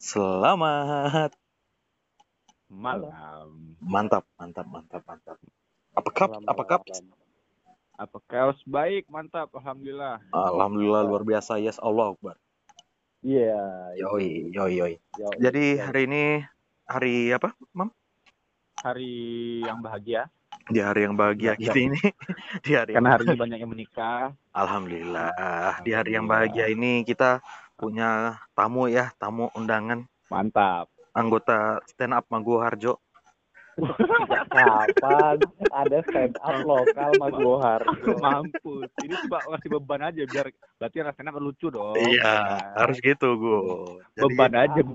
Selamat. Malam. Mantap, mantap, mantap, mantap. Apa kap? Malam, Apa kap? malam. Apa kaos baik? Mantap, alhamdulillah. Alhamdulillah luar biasa. Yes, Allah Akbar. Iya. Yoi, yoi, yoi. Yo- Jadi yo- hari ini hari apa, Mam? Hari yang bahagia Di hari yang bahagia Ya, kita ini. Di hari karena hari ini banyak yang menikah. Alhamdulillah. Di hari yang bahagia ini kita punya tamu ya, tamu undangan Mantap. anggota stand up Maguwo Harjo. Kapan ada stand up lokal Mas Bohar? Mampus. Ini coba ngasih beban aja biar berarti rasanya kan lucu dong. Iya, harus gitu, Gu. Jadi, beban aja.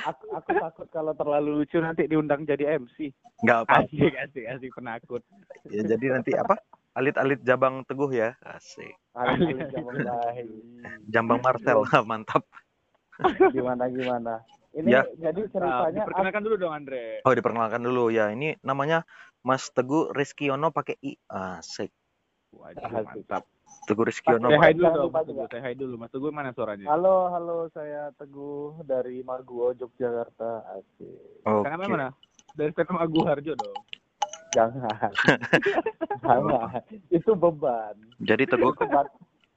Aku, aku takut kalau terlalu lucu nanti diundang jadi MC. nggak apa Asik, asik, asik penakut. ya, jadi nanti apa? Alit-alit Jabang Teguh ya. Asik. Alis zaman baik. Jambang Marcel, mantap. Gimana gimana? Ini Ya. jadi Nah, ceritanya diperkenalkan dulu dong Andre. Oh, diperkenalkan dulu ya. Ini namanya Mas Teguh Rizkiono pakai I. Asik. Waduh, mantap. Teguh Rizkiono. Say hi dulu dong, Mas Teguh. Say hi dulu. Mas Teguh mana suaranya? Halo, halo, saya Teguh dari Maguwo, Yogyakarta. Asik. Oke. Karena mana? Dari stand up Agu Harjo dong. Jangan. Jangan. Itu beban. Jadi Teguh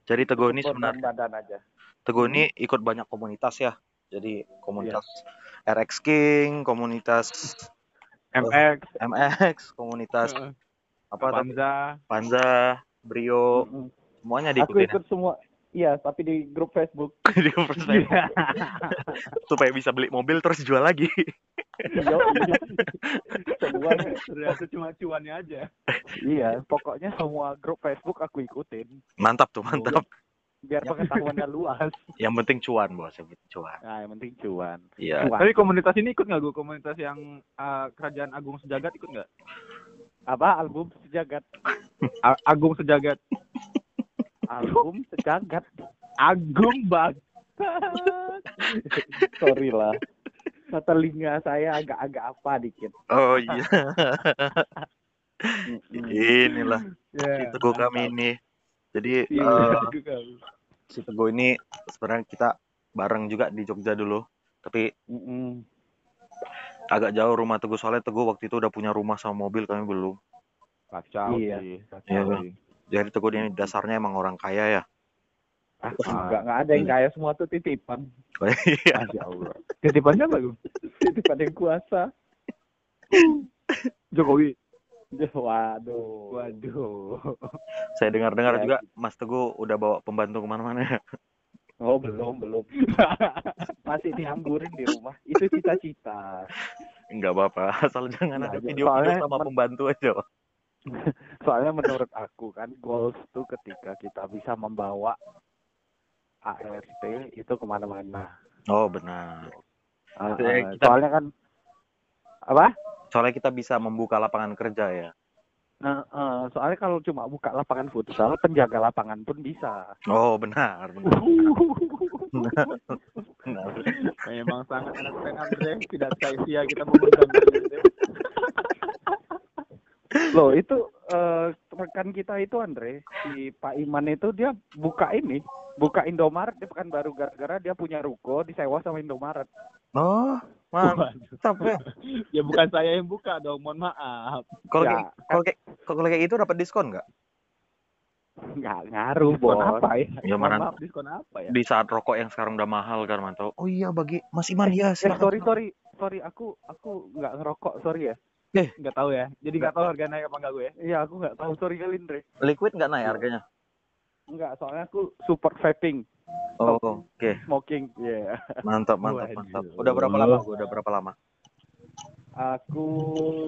jadi Teguh ini sebenarnya badan aja. Teguh ini ikut banyak komunitas ya. Jadi komunitas RX King, komunitas MX, MX, komunitas eh, apa? Panza. Panza, Brio, Mm-mm. semuanya Aku diikutin ya. ikut semua. Iya, tapi di grup Facebook. Di first time. supaya bisa beli mobil terus jual lagi. Iya. Ternyata cuma cuannya aja. Iya, pokoknya semua grup Facebook aku ikutin. Mantap tuh, mantap. Biar pengetahuannya luas. Yang penting cuan, Bos, yang penting cuan. Nah, yang penting cuan. Iya. Cuan. Tapi komunitas ini ikut nggak gue? Komunitas yang uh, Kerajaan Agung Sejagat ikut nggak? Apa album sejagat? A- Agung Sejagat. Album sejagat. Agung bang. Sorry lah. Telinga saya agak-agak apa dikit. Oh iya, inilah Ya. si Teguh kami ini. Jadi Iya. eh, si Teguh ini sebenarnya kita bareng juga di Jogja dulu. Tapi Mm-mm. agak jauh rumah Teguh soalnya Teguh waktu itu udah punya rumah sama mobil kami belum. Kacau Iya. sih. Iya, Kacau Bang. sih. Jadi Teguh ini dasarnya emang orang kaya ya. Ah, enggak, enggak ada yang kaya semua tuh titipan. Iya. Masya Allah. Titipannya apa gue? Titipan yang kuasa. Jokowi. Waduh. Waduh. Saya dengar-dengar Ya. juga Mas Teguh udah bawa pembantu ke mana-mana ya. Oh, belum, belum. Masih dianggurin di rumah. Itu cita-cita. Enggak apa-apa, asal jangan Nggak ada aja. video Soalnya sama pembantu aja. Soalnya menurut aku kan goals tuh ketika kita bisa membawa ART itu ke mana-mana. Oh benar. Ya, ah, kita- soalnya kan apa? Soalnya kita bisa membuka lapangan kerja ya. Nah, eh, soalnya kalau cuma buka lapangan futsal, penjaga lapangan pun bisa. Oh benar, benar. benar. Memang sangat enak stand up Dre. Tidak sia-sia kita mengundang. Loh, itu eh, rekan kita itu Andre, si Pak Iman itu dia buka ini, buka Indomaret di Pekanbaru gara-gara dia punya ruko disewa sama Indomaret. Oh, mantap ya. Ya bukan saya yang buka dong, mohon maaf. Kalau Ya. kayak kalau kayak kalau kayak itu dapat diskon nggak? Nggak ngaruh, Diskon bos. apa ya? Ya, mana- maaf, diskon apa ya? Di saat rokok yang sekarang udah mahal kan, mantap. Oh iya bagi Mas Iman ya, Eh, silakan. sorry, sorry, sorry, aku aku nggak ngerokok, sorry ya. Nggak tahu ya. Jadi nggak tahu harga naik apa enggak gue ya. Iya, aku nggak tahu, sorry kali Andre. Liquid nggak naik harganya? Nggak, soalnya aku support vaping, Oh, oke. smoking. Iya. Mantap, mantap, Waduh. mantap. Udah berapa lama? gua? Udah berapa lama? Aku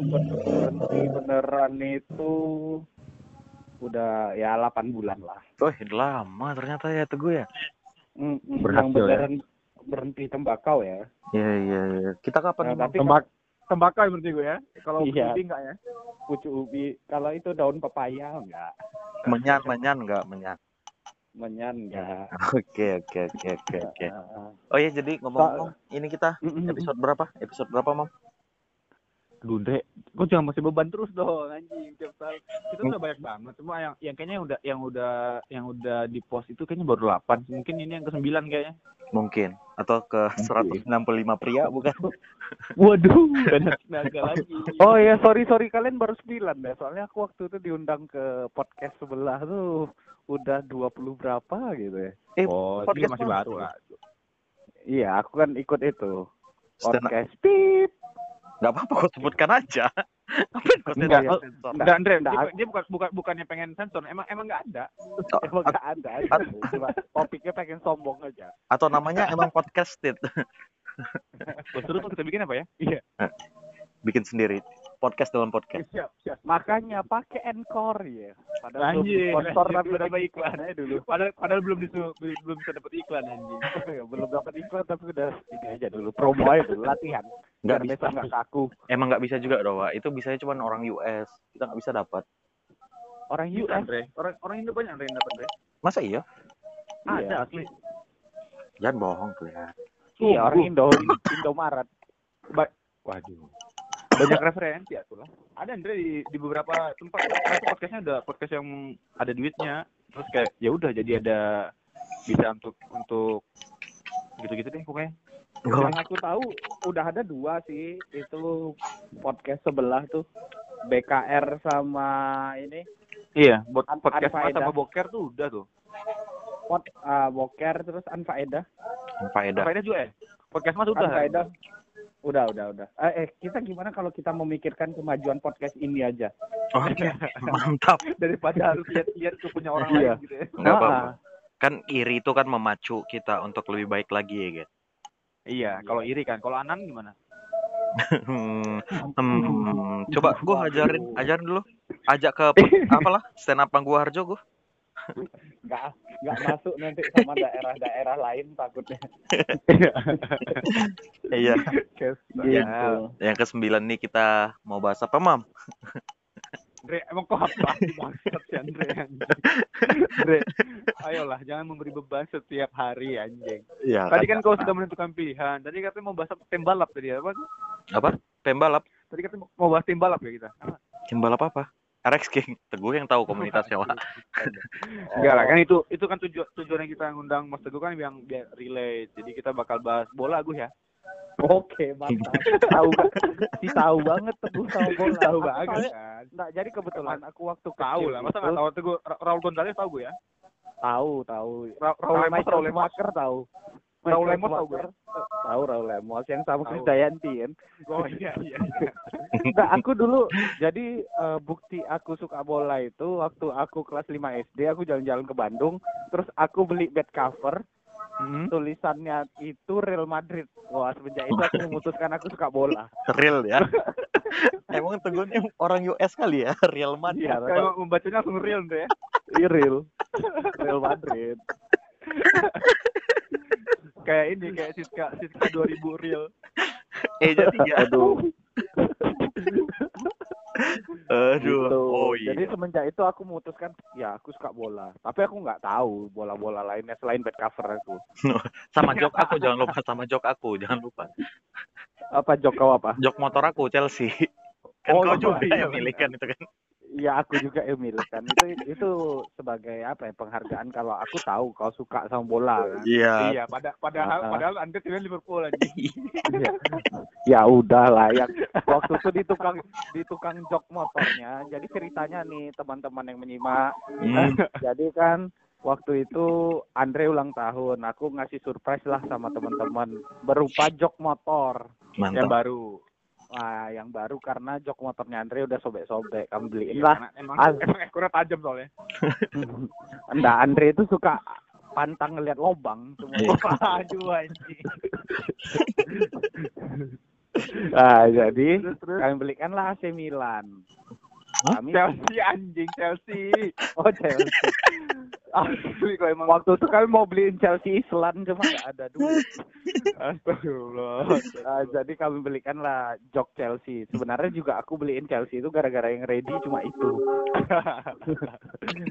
berhenti beneran itu udah ya 8 bulan lah. Oh, lama ternyata ya Teguh ya. Mm, mm, Berhasil yang ya? beneran berhenti tembakau ya. Iya, iya, iya. Kita kapan Nah, tapi Tembak tembakau berarti gue ya. Kalau Iya. ubi enggak ya? pucuk ubi, kalau itu daun pepaya enggak, Menyan, menyan nggak menyan? menyan enggak. Oke, oke, oke, oke, oke. Ah, ah. Oh iya, jadi ngomong-ngomong, ini kita episode berapa? Episode berapa, Mam? Aduh, Dre, kok jangan masih beban terus dong anjing tiap tahun. Kita udah banyak banget. Cuma yang yang kayaknya udah yang udah yang udah di post itu kayaknya baru 8. Mungkin ini yang ke-9 kayaknya. Mungkin atau ke 165 pria bukan? Waduh, banyak naga lagi. Oh ya sorry sorry kalian baru sembilan deh. Soalnya aku waktu itu diundang ke podcast sebelah tuh udah 20 berapa gitu ya. Eh, Oh, podcast masih baru lah. Iya, aku kan ikut itu. Podcast pip. Nggak apa-apa kau sebutkan aja. Ngapain kau Enggak, sensor? sensor? enggak. Dan Andre, dia, Nggak. dia bukan bukan bukannya pengen sensor, emang emang nggak ada. Emang gak ada. Cuma topiknya pengen sombong aja. Atau namanya emang podcasted. Terus terus kita bikin apa ya? Iya. Bikin sendiri. Podcast dalam podcast. Siap, siap. Makanya pakai Encore ya. Padahal belum Anjir, sponsor tapi udah dapat iklan aja dulu. Padahal padahal belum disu, belum belum bisa dapat iklan anjing. belum dapat iklan tapi udah ini aja dulu promo aja dulu latihan. Nggak Biar bisa. besok nggak kaku. Emang nggak bisa juga doa. Itu bisanya cuma orang US. Kita nggak bisa dapat. Orang Bisa, US Andre. Orang orang Indo banyak Andre yang dapat, Andre. Masa iya? Iya. Ada asli. Jangan bohong tuh ya. Iya, orang Sungguh. Indo, Indomaret. Waduh. Banyak referensi ya tuh lah. Ada Andre di, di beberapa tempat itu podcastnya udah podcast yang ada duitnya. Terus kayak ya udah jadi ada bisa untuk untuk gitu-gitu deh pokoknya. Yang aku tahu udah ada dua sih, itu podcast sebelah tuh. BKR sama ini Iya, buat An- podcast Anfaedah. sama Boker tuh udah tuh. Pod ah, Boker terus Anfaedah. Faedah. Anfaedah juga ya? Podcast Mas udah. Anfaedah. Udah, udah, udah. Eh, eh, kita gimana kalau kita memikirkan kemajuan podcast ini aja? Oke, mantap. Daripada harus lihat-lihat ke punya orang Iya. lain gitu ya. Apa-apa. Kan iri itu kan memacu kita untuk lebih baik lagi ya, guys. Iya, kalau iri kan. Kalau Anan gimana? Hmm, hmm, coba gua ajarin, ajarin dulu. Ajak ke apalah stand up Gua Harjo gua. Nggak nggak masuk nanti sama daerah-daerah lain takutnya. Iya. Gitu. Yang ke sembilan nih kita mau bahas apa, Mam? Andre, emang kok apa bangsat si Andre. Andre, ayolah jangan memberi beban setiap hari anjing. Iya. Tadi kan kau sudah menentukan pilihan. Tadi katanya mau bahas apa? tim balap tadi apa? apa? Pembalap. Tadi katanya mau bahas tim balap ya kita. Apa? Tim balap apa? RX King. Teguh yang tahu komunitasnya, Wak. Enggak lah kan itu itu kan tujuan tujuan yang kita ngundang Mas Teguh kan yang biar relate. Jadi kita bakal bahas bola Gus ya. Oke, mantap. tahu si tahu banget teguh sama bola. Tahu banget kan. Nggak, jadi kebetulan aku waktu Tahu lah, masa itu- nggak tahu Teguh Ra- Raul Gonzalez tahu gue ya? Tahu, tahu. Ra- Raul Lemos, Raul tahu. Raul Lemos tahu gue. Tahu Raul Lemos yang sama Tahu. Krisdayanti kan. Oh iya iya. iya. Nah, aku dulu jadi eh, bukti aku suka bola itu waktu aku kelas 5 SD aku jalan-jalan ke Bandung, terus aku beli bed cover, Hmm? tulisannya itu Real Madrid. Wah, semenjak itu aku memutuskan aku suka bola. Real ya. Emang Teguh ini orang US kali ya, Real Madrid. Iya, Kalau membacanya langsung real tuh ya. Iya, Real. Real Madrid. Kayak ini kayak Siska Siska 2000 real. Eh jadi ya. Aduh. Aduh. Gitu. Oh iya. Jadi semenjak itu aku memutuskan ya aku suka bola. Tapi aku nggak tahu bola-bola lainnya selain bed cover aku. Sama jok aku jangan lupa sama jok aku, jangan lupa. Apa jok kau apa? Jok motor aku Chelsea. Kan Oh, kau juga iya, yang milih kan itu kan. Iya aku juga Emil kan itu itu sebagai apa ya penghargaan kalau aku tahu kau suka sama bola kan. Iya. Iya, pada padahal Ah. padahal Anda timnya Liverpool aja. Iya. ya udah lah yang waktu itu di tukang di tukang jok motornya. Jadi ceritanya nih teman-teman yang menyimak. Hmm. Jadi kan waktu itu Andre ulang tahun, aku ngasih surprise lah sama teman-teman berupa jok motor. Yang Mantap. baru. Wah, yang baru karena jok motornya Andre udah sobek-sobek, kamu beliin Iya, lah. emang emang ekornya tajam soalnya. Enggak, Andre itu suka pantang ngeliat lobang semua. Iya. Aduh anjing. Nah, jadi Terus terus kami belikanlah AC Milan. Hah? Kami Chelsea anjing Chelsea. oh Chelsea. Asli kalau emang Waktu itu kami mau beliin Chelsea Island cuma nggak ada duit. Astagfirullah. Ah, jadi kami belikan lah jok Chelsea. Sebenarnya juga aku beliin Chelsea itu gara-gara yang ready cuma itu.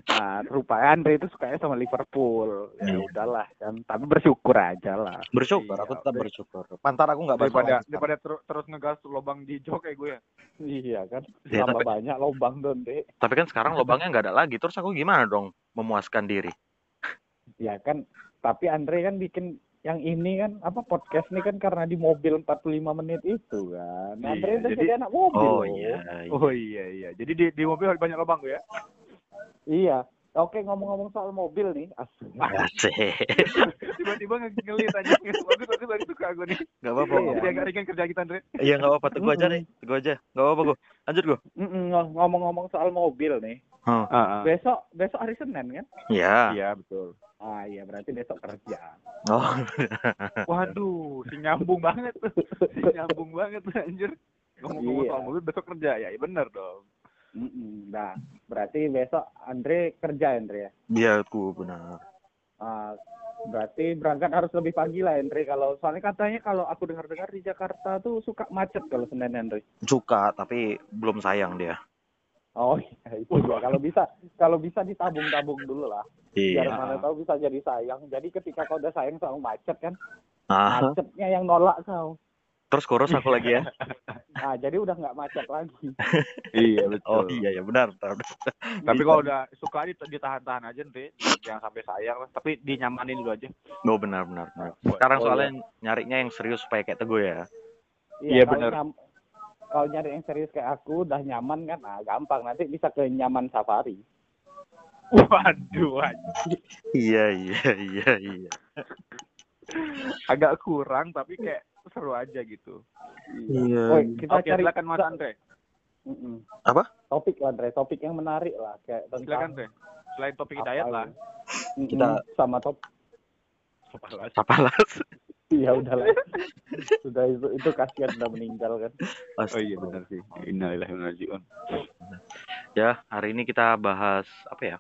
nah, rupanya Andre itu sukanya sama Liverpool. Ya Iya. udahlah kan. Tapi bersyukur aja lah. Bersyukur, aku Iya, tetap udah. bersyukur. Pantar aku nggak daripada daripada ter- terus ngegas lubang di jok kayak gue ya. Iya kan. Tambah tapi- banyak lobang don deh. Tapi kan sekarang lubangnya nggak ada lagi. Terus aku gimana dong memuaskan diri? Ya kan. Tapi Andre kan bikin yang ini kan apa podcast ini kan karena di mobil 45 menit itu kan. Iya, Andre udah jadi- jadi anak mobil. Oh iya. iya. Oh iya iya. Jadi di di mobil banyak lubang gue ya. Iya. Oke ngomong-ngomong soal mobil nih. Asik. Tiba-tiba nge- ngelit aja. Bagus bagus bagus suka gue nih. Nggak apa-apa. Iya. Jadi agak ringan kerja kita Andre. Iya nggak apa-apa. Teguh aja deh. Teguh aja. Nggak apa-apa gue. Lanjut gue. Ngomong-ngomong soal mobil nih. Oh. Besok besok hari Senin kan? Iya. Iya betul. Ah iya berarti besok kerja. Oh. Waduh, si nyambung banget tuh. Si nyambung banget tuh anjir. Ngomong-ngomong Iya. soal mobil besok kerja ya, ya bener dong. Nah berarti besok Andre kerja Andre ya. Iya aku benar. Ah, berarti berangkat harus lebih pagi lah Andre kalau soalnya katanya kalau aku dengar-dengar di Jakarta tuh suka macet kalau Senin Andre. Suka tapi belum sayang dia. Oh iya itu ya kalau bisa kalau bisa ditabung-tabung dulu lah. Biar Iya. mana tahu bisa jadi sayang. Jadi ketika kau udah sayang sama macet kan, Ah, macetnya yang nolak kau. terus kurus aku lagi ya. Ah jadi udah nggak macet lagi. Iya betul. Oh iya ya benar. benar, benar. Tapi kalau udah suka dit- ditahan-tahan aja nanti, jangan sampai sayang lah. Tapi dinyamanin dulu aja. Oh benar benar. benar. Sekarang Oh, iya. soalnya nyarinya yang serius supaya kayak Teguh ya. Iya, bener. nyam- Kalau nyari yang serius kayak aku udah nyaman kan, ah gampang nanti bisa ke nyaman safari. Waduh, anjing. Iya iya iya iya. agak kurang tapi kayak seru aja gitu. Iya. Woi, kita Oke, cari silakan Mas Andre. Apa? Topik lah, Andre, topik yang menarik lah kayak Silakan tentang Andre. Selain topik apa hidayat lah. Mm-mm, Kita- sama top Sapalas. iya udahlah. Sudah itu itu kasihan udah meninggal kan. Oh iya benar sih. Innalillahi wa inna ilaihi raji'un. Ya, hari ini kita bahas apa ya?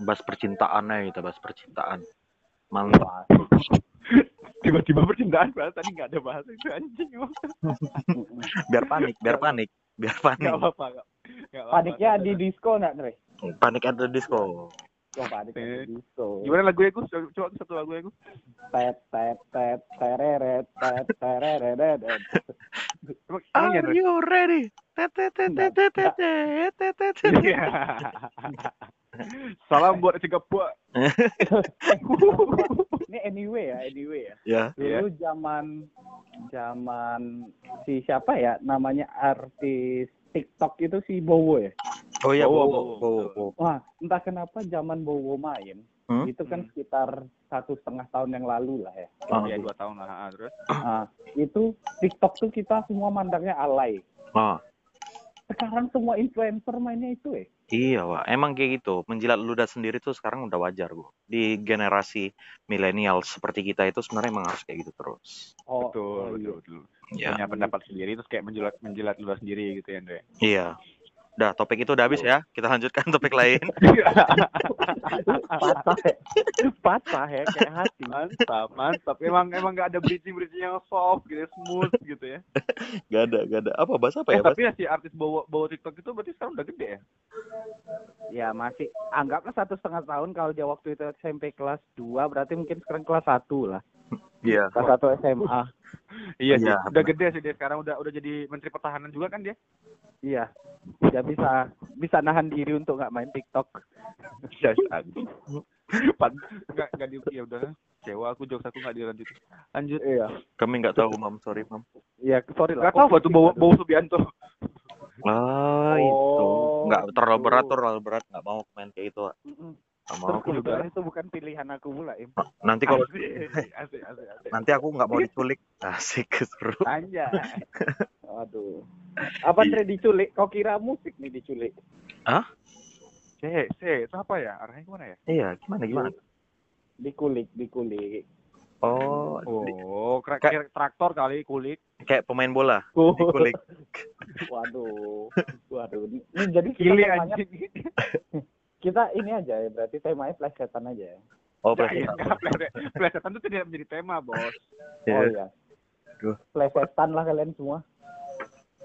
Bahas percintaan aja kita bahas percintaan. Mantap. Tiba-tiba percintaan bahas tadi nggak ada bahas itu anjing. Biar panik, biar panik, biar panik. Nggak apa-apa. nggak-. Paniknya di disco nggak, Andre? Panik the disco. Wah, lagu gitu. Gimana Gus? Coba satu lagu ya, Gus. Tet tet tet tereret tet tereret. Are you ready? Tet tet tet tet tet tet tet tet. Iya. Salam buat Ini anyway ya, anyway ya. Ya. Dulu zaman zaman si siapa ya namanya artis TikTok itu si Bowo ya. oh iya, Bowo, Bowo, Bowo. Bowo, Bowo. Wah, entah kenapa zaman Bowo main Hmm? itu kan Hmm. sekitar satu setengah tahun yang lalu lah ya. Ah, Iya dua tahun lah. ah, Terus? Nah, itu TikTok tuh kita semua mandangnya alay. Ah, Sekarang semua influencer mainnya itu ya. iya, Wak. Emang kayak gitu. Menjilat ludah sendiri tuh sekarang udah wajar, Bu. Di generasi milenial seperti kita itu sebenarnya emang harus kayak gitu terus. Oh, Betul, oh, betul, iya. betul. Ya, Punya pendapat sendiri terus kayak menjilat menjilat luar sendiri gitu ya, Andre. iya. Udah, topik itu udah habis ya. Kita lanjutkan topik lain. patah ya. patah ya kayak hati. mantap, mantap. Emang emang nggak ada bridging bridging yang soft gitu, ya, smooth gitu ya. Gak ada, gak ada. Apa bahas apa Eh, ya, tapi ya si artis bawa bawa TikTok itu berarti sekarang udah gede ya? Ya masih anggaplah satu setengah tahun kalau dia waktu itu SMP kelas 2 berarti mungkin sekarang kelas 1 lah. Iya. Kelas 1 SMA. Iya sih, Iya, udah gede sih dia sekarang udah udah jadi menteri pertahanan juga kan dia? Iya. Dia bisa bisa nahan diri untuk nggak main TikTok. Iya, Pan, nggak nggak di ya udah kecewa aku jokes aku nggak dilanjut. Lanjut. Iya. Kami nggak tahu, Mam. Sorry, Mam. Iya, sorry lah. Nggak tahu apa tuh bawa bawa Subianto. Ah, Oh, itu. Nggak terlalu berat, terlalu berat. Nggak mau main kayak itu, Terus aku juga. itu bukan pilihan aku pula, Im. Nanti kalau asik, asik, asik, asik. nanti aku nggak mau diculik. Asik, seru. Anjay. Aduh. Apa Iya. Andre diculik? Kau kira musik nih diculik? C, C, itu apa ya? Arahnya ke mana ya? Iya, gimana, gimana? Dikulik, dikulik. Oh, Oh, kira Kayak- kira traktor kali kulit. kayak pemain bola. Oh. Dikulik. Waduh. Waduh. Ini jadi kita temanya. kita ini aja ya berarti temanya plesetan aja ya. Oh, Ya, plesetan. iya, plese- plesetan itu tidak menjadi tema, Bos. Oh Iya. iya. Aduh. Plesetan lah kalian semua.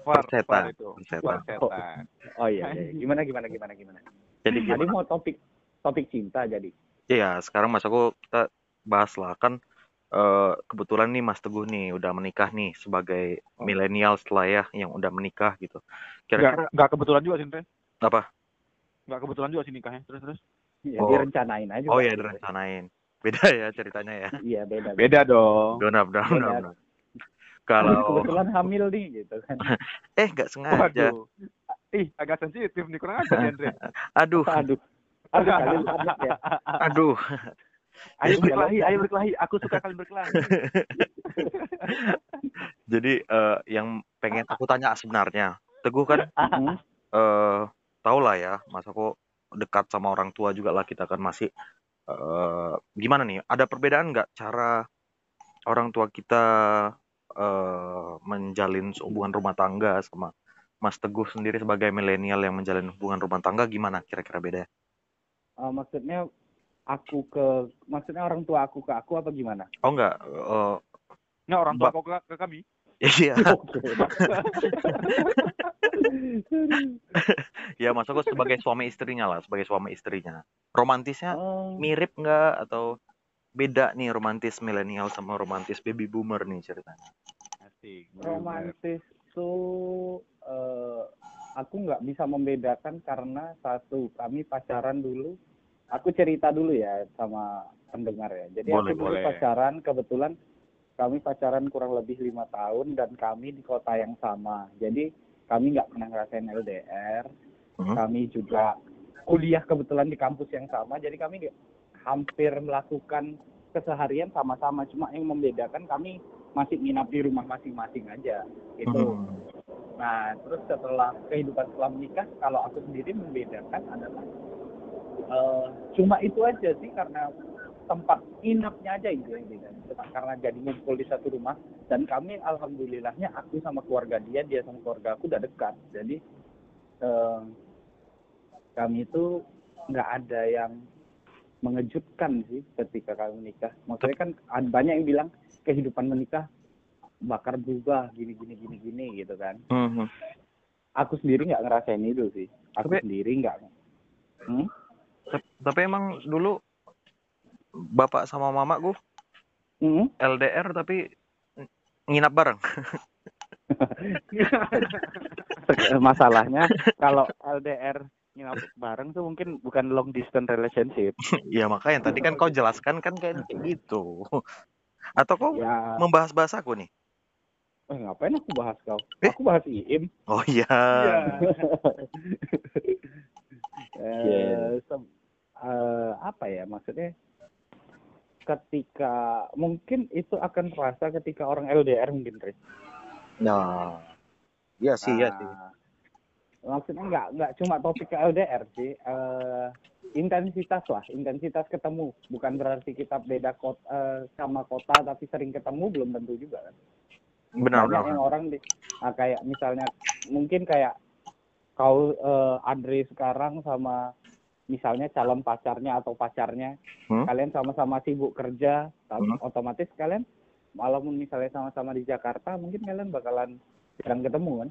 Plesetan. Plesetan. Plesetan. Oh iya, iya. gimana gimana gimana gimana. Jadi Tadi gimana? mau topik topik cinta jadi. Iya, sekarang mas aku kita bahas lah kan eh, kebetulan nih Mas Teguh nih udah menikah nih sebagai Oh. milenial setelah ya yang udah menikah gitu. Kira-kira enggak kebetulan juga sih, apa? Enggak kebetulan juga sih nikahnya. Terus terus. Ya, Oh. direncanain aja. Oh Pak. ya direncanain. Beda ya ceritanya ya. Iya beda. Beda dong. Benar. Benar. benar. Kalau kebetulan hamil nih gitu kan. eh nggak sengaja. Waduh. Ih, agak sensitif nih kurang aja Andre. Aduh, Aduh. Aduh kalian ya. aduh. Ayo berkelahi, ayo berkelahi. Aku suka kalian berkelahi. Jadi eh, yang pengen aku tanya sebenarnya, Teguh kan Hmm. Tau lah ya, mas aku dekat sama orang tua juga lah kita kan masih eh gimana nih? Ada perbedaan nggak cara orang tua kita eh menjalin hubungan rumah tangga sama Mas Teguh sendiri sebagai milenial yang menjalin hubungan rumah tangga gimana kira-kira beda? Eh, maksudnya aku ke maksudnya orang tua aku ke aku apa gimana? Oh enggak, eh Nah, orang tua kau ke, ke kami. iya. ya mas aku sebagai suami istrinya lah, sebagai suami istrinya. Romantisnya Oh, mirip nggak atau beda nih romantis milenial sama romantis baby boomer nih ceritanya? Asik. romantis tuh eh, aku nggak bisa membedakan karena satu kami pacaran dulu. Aku cerita dulu ya sama pendengar ya. Jadi Boleh, aku dulu boleh. pacaran kebetulan kami pacaran kurang lebih lima tahun dan kami di kota yang sama. Jadi kami nggak pernah ngerasain LDR. Hmm. Kami juga kuliah kebetulan di kampus yang sama. Jadi kami hampir melakukan keseharian sama-sama. Cuma yang membedakan kami masih nginap di rumah masing-masing aja. Itu. Hmm. Nah, terus setelah kehidupan setelah menikah, kalau aku sendiri membedakan adalah eh, cuma itu aja sih karena tempat inapnya aja itu yang beda. Karena jadi ngumpul di satu rumah dan kami alhamdulillahnya aku sama keluarga dia, dia sama keluarga aku udah dekat. Jadi eh, kami itu nggak ada yang mengejutkan sih ketika kami menikah. Maksudnya kan banyak yang bilang kehidupan menikah bakar berubah gini gini gini gini gitu kan Hmm. aku sendiri nggak ngerasain itu sih aku Tapi- sendiri nggak hmm? Tap- Tapi emang dulu bapak sama mama gue Hmm? LDR tapi nginap bareng. masalahnya kalau LDR nginap bareng tuh mungkin bukan long distance relationship ya makanya tadi kan kau jelaskan kan kayak gitu. Atau kau ya membahas-bahas aku nih? eh, ngapain aku bahas kau Eh? aku bahas IIM Oh iya. Iya. Eh, se- eh, apa ya maksudnya ketika mungkin itu akan terasa ketika orang LDR mungkin Riz. Nah. Iya sih, iya sih. Nah, Maksudnya nggak nggak cuma topik ke LDR sih, eh, intensitas lah, intensitas ketemu. Bukan berarti kita beda kota eh, sama kota tapi sering ketemu belum tentu juga kan. Benar, benar. yang orang di, ah, kayak misalnya mungkin kayak kau eh, Andre sekarang sama misalnya calon pacarnya atau pacarnya, Hmm? kalian sama-sama sibuk kerja, tapi Hmm. otomatis kalian walaupun misalnya sama-sama di Jakarta, mungkin kalian bakalan jarang ketemu kan.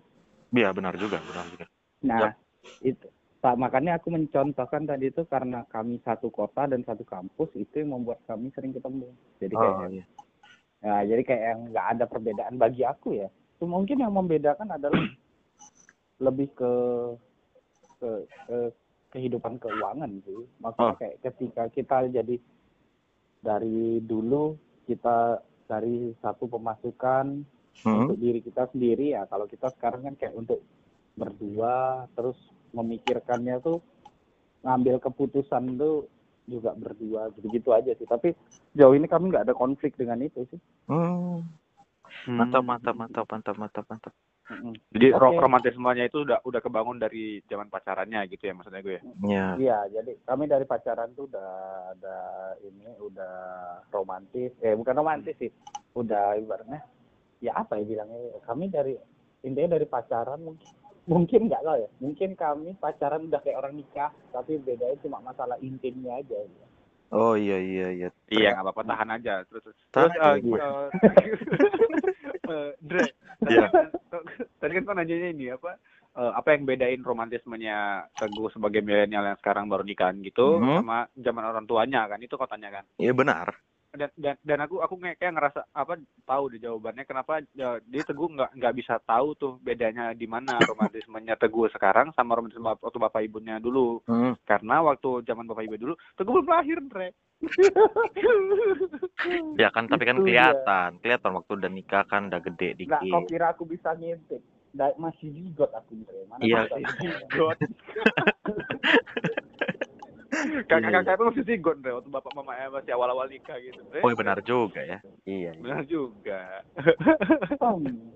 Iya, benar juga, benar juga. Nah, itu Pak, makanya aku mencontohkan tadi itu karena kami satu kota dan satu kampus itu yang membuat kami sering ketemu. Jadi kayak Oh, iya. ya, jadi kayak yang nggak ada perbedaan bagi aku ya. Itu mungkin yang membedakan adalah lebih ke ke, ke kehidupan keuangan sih. Maksudnya Oh. kayak ketika kita jadi dari dulu kita dari satu pemasukan Hmm? untuk diri kita sendiri ya kalau kita sekarang kan kayak untuk berdua terus memikirkannya tuh ngambil keputusan tuh juga berdua gitu-gitu aja sih tapi jauh ini kami nggak ada konflik dengan itu sih Hmm. Mantap, mantap, mantap, mantap, mantap, mantap. Jadi Oke. romantismenya itu udah udah kebangun dari zaman pacarannya gitu ya maksudnya gue. Ya. Iya, jadi kami dari pacaran tuh udah ada ini udah romantis, eh bukan romantis sih, udah ibaratnya ya apa ya bilangnya kami dari intinya dari pacaran mungkin mungkin nggak tahu ya mungkin kami pacaran udah kayak orang nikah tapi bedanya cuma masalah intimnya aja Oh iya iya iya. Iya nggak apa-apa tahan aja terus terus. Tahan Terus, aja, eh, gue. Dre, tadi Iya. kan- tadi kan kau nanyanya ini apa? eh, apa yang bedain romantismenya Teguh sebagai milenial yang sekarang baru nikahan gitu Mhm. sama zaman orang tuanya kan itu kau tanya kan Iya benar. dan dan, dan aku aku kayak ngerasa apa tahu deh jawabannya kenapa ya, dia Teguh nggak nggak bisa tahu tuh bedanya di mana romantismenya Teguh sekarang sama romantisme waktu bapak ibunya dulu Hmm. karena waktu zaman bapak ibu dulu Teguh belum lahir Dre Ya kan tapi kan Itu kelihatan, kelihatan waktu udah nikah kan udah gede nggak kau dikit. kira aku bisa ngintip Nggak, masih zigot aku Dre. mana Iya. God. Kakak-kakak itu masih zigot deh waktu bapak mama masih awal-awal nikah gitu. Eh, Oh iya benar juga ya. Iya. iya. Benar juga. Hmm.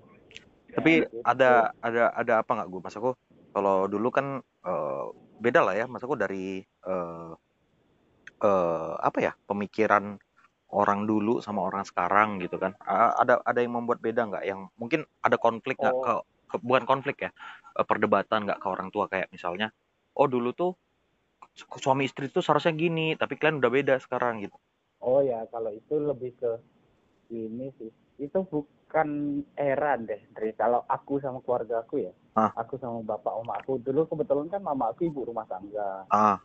Tapi Ya, gitu. ada ada ada apa nggak gue? Mas aku kalau dulu kan eh, beda lah ya. Mas aku dari eh eh, apa ya pemikiran orang dulu sama orang sekarang gitu kan. Ada ada yang membuat beda nggak? Yang mungkin ada konflik nggak Oh. ke, ke- bukan konflik ya eh, perdebatan nggak ke orang tua kayak misalnya oh dulu tuh su- suami istri tuh seharusnya gini tapi kalian udah beda sekarang gitu. Oh ya, kalau itu lebih ke ini sih. Itu bukan era deh, dari kalau aku sama keluarga aku ya. Ah. Aku sama bapak oma aku dulu kebetulan kan mama aku ibu rumah tangga. Ah,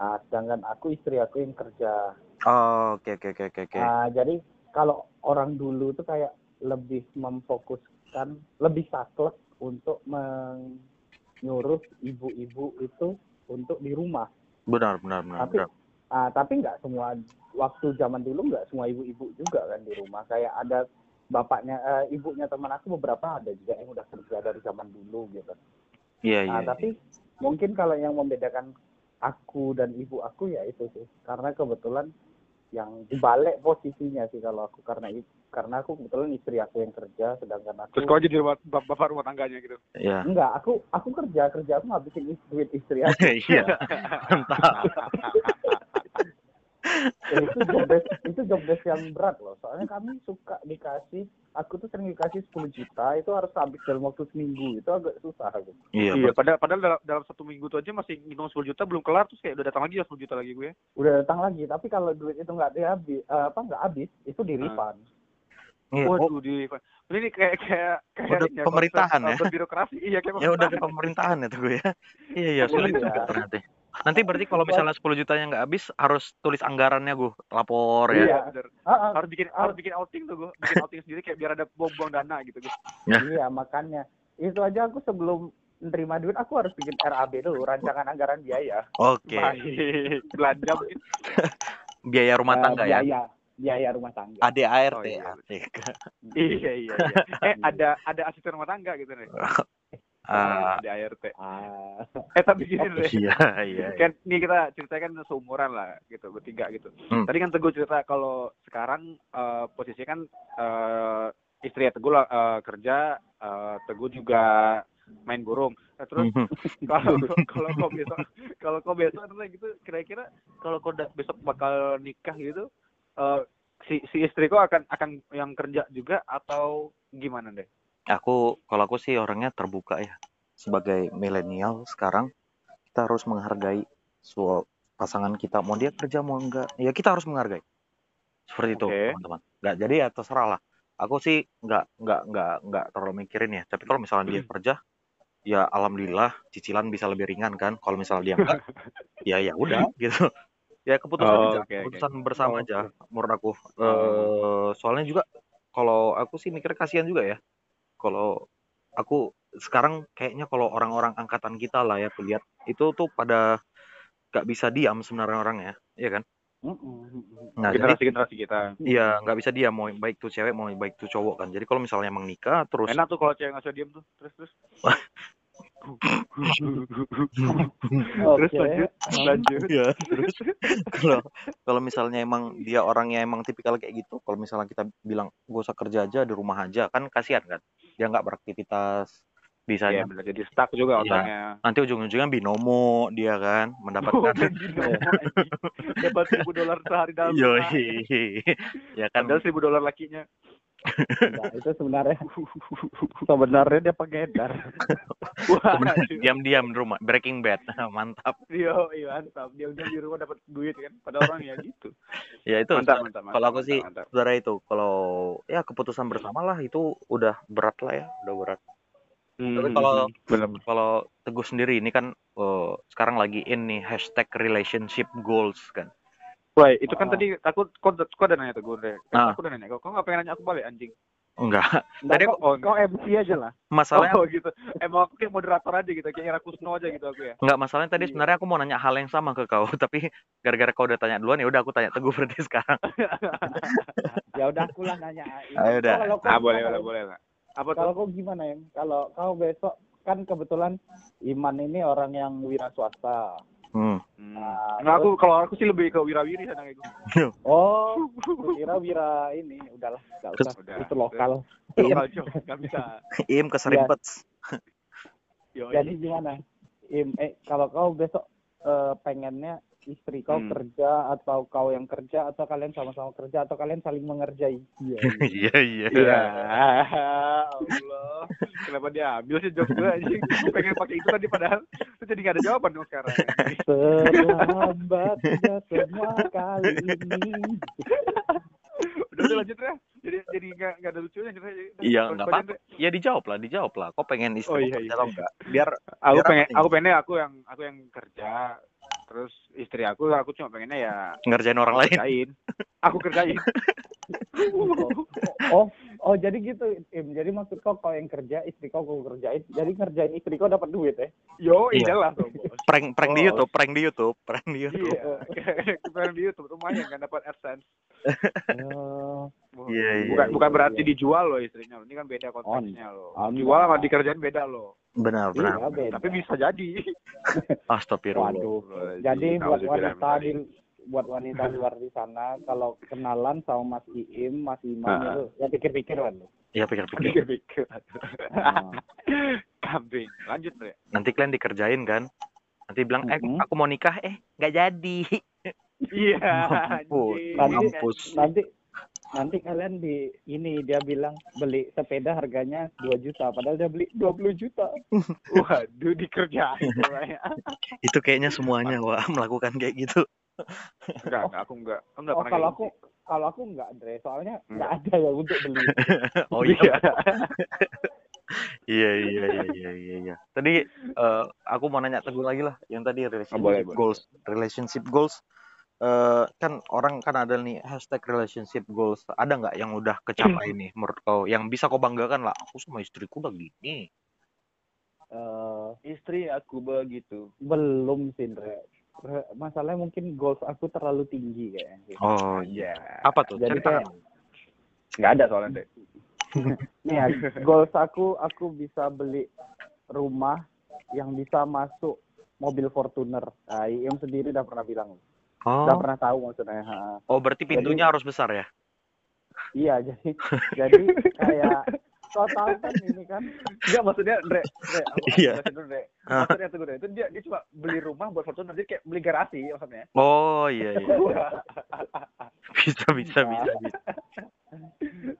Ah, sedangkan aku istri aku yang kerja. oh, oke oke oke oke oke. Ah, jadi kalau orang dulu tuh kayak lebih memfokuskan, lebih saklek untuk menyuruh ibu-ibu itu untuk di rumah. Benar benar benar. Tapi benar. ah, tapi nggak semua waktu zaman dulu nggak semua ibu-ibu juga kan di rumah. Kayak ada bapaknya, eh, ibunya teman aku beberapa ada juga yang udah kerja dari zaman dulu gitu. Iya iya. Nah, iya. tapi mungkin kalau yang membedakan aku dan ibu aku ya itu sih, karena kebetulan yang dibalik posisinya sih kalau aku karena karena aku kebetulan istri aku yang kerja, sedangkan aku Terus kau jadi rumah, bap- bapak rumah tangganya gitu. Iya. enggak, aku aku kerja kerja aku ngabisin is- duit istri aku. Iya. Ya, itu job desk itu job desk yang berat loh soalnya kami suka dikasih aku tuh sering dikasih 10 juta itu harus habis dalam waktu seminggu itu agak susah aku Iya. Iya, padahal, padahal dalam, dalam satu minggu tuh aja masih ngitung 10 juta belum kelar terus kayak udah datang lagi ya 10 juta lagi gue. udah datang lagi tapi kalau duit itu nggak dihabis eh, apa nggak habis itu di Ah. refund Iya, oh, Waduh, di ini kayak kayak kayak Udah ya, pemerintahan konsep, ya? uh, Berbirokrasi, iya kayak ya udah ke pemerintahan. pemerintahan tuh gue ya. Iya iya sulit Iya. juga nanti. Berarti kalau misalnya 10 jutanya nggak habis harus tulis anggarannya gue lapor ya. Iya, Iya. ah, Harus bikin harus bikin outing tuh gue, bikin outing sendiri kayak biar ada buang-buang dana gitu gue. iya makanya itu aja aku sebelum menerima duit aku harus bikin RAB dulu rancangan anggaran biaya Oke. Baik. Belanja mungkin. Biaya rumah Eh, tangga ya. biaya biaya rumah tangga ADART. Oh, iya. asik. Iya iya iya. Eh ada ada asisten rumah tangga gitu nih. Ah, Ada ART. ah Eh tapi gini deh. iya iya. iya. kan nih kita ceritakan seumuran lah gitu bertiga gitu. Hmm. Tadi kan Teguh cerita kalau sekarang eh, posisinya kan eh, istri ya Teguh lah, eh, kerja, eh, Teguh juga main burung. Nah, terus Mhm. kalau kalau kau besok kalau kau besok gitu kira-kira kalau kau besok bakal nikah gitu eh, si si istri kau akan akan yang kerja juga atau gimana deh? Aku kalau aku sih orangnya terbuka ya. Sebagai milenial sekarang kita harus menghargai su- pasangan kita. Mau dia kerja mau enggak. Ya kita harus menghargai. Seperti itu teman-teman. Nggak jadi ya terserah lah. Aku sih nggak nggak nggak nggak terlalu mikirin ya. Tapi kalau misalnya dia kerja ya alhamdulillah cicilan bisa lebih ringan kan. Kalau misalnya dia enggak ya ya udah gitu. Ya keputusan Oh, aja. oke. keputusan bersama Oh, aja menurut aku. Oh. eh soalnya juga kalau aku sih mikir kasihan juga ya kalau aku sekarang kayaknya kalau orang-orang angkatan kita lah ya aku lihat itu tuh pada nggak bisa diam sebenarnya orangnya ya kan Mm-mm. nah jadi generasi generasi kita. Iya, nggak bisa diam mau baik tuh cewek mau baik tuh cowok kan. Jadi kalau misalnya emang nikah terus Enak tuh kalau cewek nggak bisa diem tuh. Terus terus. terus lanjut lanjut. Iya, terus kalau kalau misalnya emang dia orangnya emang tipikal kayak gitu, kalau misalnya kita bilang gue usah kerja aja di rumah aja, kan kasihan kan. Dia nggak beraktivitas, bisa Iya benar jadi stuck juga Iya. otaknya. nanti ujung-ujungnya binomo dia kan mendapatkan. Dapat seribu dolar sehari dalam. Yoi. ya kan seribu dolar lakinya. Enggak, itu sebenarnya sebenarnya dia pengedar. Diam-diam di rumah, Breaking Bad, mantap. yo, iya mantap. Dia udah di rumah dapat duit kan. Pada orang ya gitu. Ya itu Mantap, mantap, mantap. kalau aku mantap, sih mantap. saudara itu kalau ya keputusan bersama lah itu udah berat lah ya, udah berat. Tapi Hmm, kalau- benar Kalau Teguh sendiri ini kan eh, sekarang lagi in nih hashtag relationship goals kan. Wah, itu kan Ah. tadi aku kok kok udah nanya tuh gue deh. Ah. Aku udah nanya kok. Kok nggak pengen nanya aku balik anjing? Enggak, Enggak, Tadi kok, oh, kok MC aja lah. masalahnya Oh gitu. Emang aku kayak moderator aja gitu, kayak Ira Kusno aja gitu aku ya. enggak masalahnya tadi Iya. sebenarnya aku mau nanya hal yang sama ke kau, tapi gara-gara kau udah tanya duluan ya udah aku tanya Teguh berarti sekarang. Ya udah aku lah nanya. Ayo udah. Kalau kau Ah, boleh, boleh, boleh lah. Apa Kalau kau gimana ya? Kalau kau besok kan kebetulan Iman ini orang yang wira swasta. Hmm. Hmm. Nah, Nah, aku kalau aku sih lebih ke wirawiri sana gitu. Oh, kira wira ini udahlah, nggak usah. Udah. Itu lokal. Lokal Jo, nggak bisa. Im keserimpet. Yo, Jadi gimana? Im, eh, kalau kau besok eh, pengennya istri kau Hmm. kerja atau kau yang kerja atau kalian sama-sama kerja atau kalian saling mengerjai? Iya. Iya iya. Iya. Allah. Kenapa dia ambil sih jok gue anjing? Pengen pakai itu tadi padahal itu jadi gak ada jawaban dong sekarang. Terlambat ya semua kali ini. Udah udah lanjut ya. Jadi jadi nggak nggak ada lucunya aja. Iya, nggak apa-apa. Ya dijawab lah, dijawab lah. Kau pengen istri Oh, kau iya, iya, iya. enggak? Biar Aku Biar pengen apa aku pengennya aku yang aku yang kerja terus istri aku aku cuma pengennya ya ngerjain orang lain. kerjain. Aku kerjain. Oh, oh jadi gitu, Im. Jadi maksud kau kau yang kerja, istri kau kau kerjain. Jadi ngerjain istri kau dapat duit ya? Yo, Iya. iyalah dong, bos. Prank prank di Oh. YouTube, prank di YouTube, prank di YouTube. Iya. Kita di YouTube lumayan kan dapat AdSense. Oh, Iya, iya, bukan iya, bukan iya. berarti dijual loh istrinya. Ini kan beda konteksnya loh. Dijual sama dikerjain beda loh. Benar, benar. iya, beda. Tapi bisa jadi. Astagfirullah. Waduh. Jadi buat wanita di buat wanita luar di sana kalau kenalan sama Mas Iim, Mas Iman Ah. itu ya pikir-pikir kan. Ya pikir-pikir. Pikir-pikir. Kambing. Lanjut, Bre. Nanti kalian dikerjain kan? Nanti bilang, eh Mhm. aku mau nikah, eh nggak jadi. Iya. Mampus, mampus. Nanti nanti kalian di ini dia bilang beli sepeda harganya 2 juta padahal dia beli 20 juta. Waduh, dikerjain. pokoknya. Itu kayaknya semuanya wah melakukan kayak gitu. Enggak, enggak, aku enggak. Aku enggak Oh, pernah kalau kayak aku kalau aku enggak Dre, soalnya Hmm. enggak ada yang untuk beli. Oh gitu. iya. Iya iya iya iya iya. iya. Tadi eh, aku mau nanya Teguh lagi lah, yang tadi relationship boleh, boleh. goals, relationship goals. Eh kan orang kan ada nih hashtag relationship goals. Ada nggak yang udah kecapai nih menurut kau? Yang bisa kau banggakan lah. Aku sama istriku udah gini. Eh, Istri aku begitu. belum sih Masalahnya mungkin goals aku terlalu tinggi kayaknya. Oh Iya. Apa tuh? Jadi Cerita. kayak Enggak ada soalnya, Dek. nih ya, goals aku aku bisa beli rumah yang bisa masuk mobil Fortuner. Nah, Iim sendiri udah pernah bilang, Oh, udah pernah tahu maksudnya. Ha. oh berarti pintunya harus besar ya? Iya, jadi jadi kayak tahu kan ini kan Enggak maksudnya Dre, Dre, aku Iya. jelasin dulu, Dre. Ah. Maksudnya tuh Dre, itu dia dia cuma beli rumah buat Fortuner, jadi kayak beli garasi maksudnya. Oh iya iya. Bisa bisa bisa. bisa.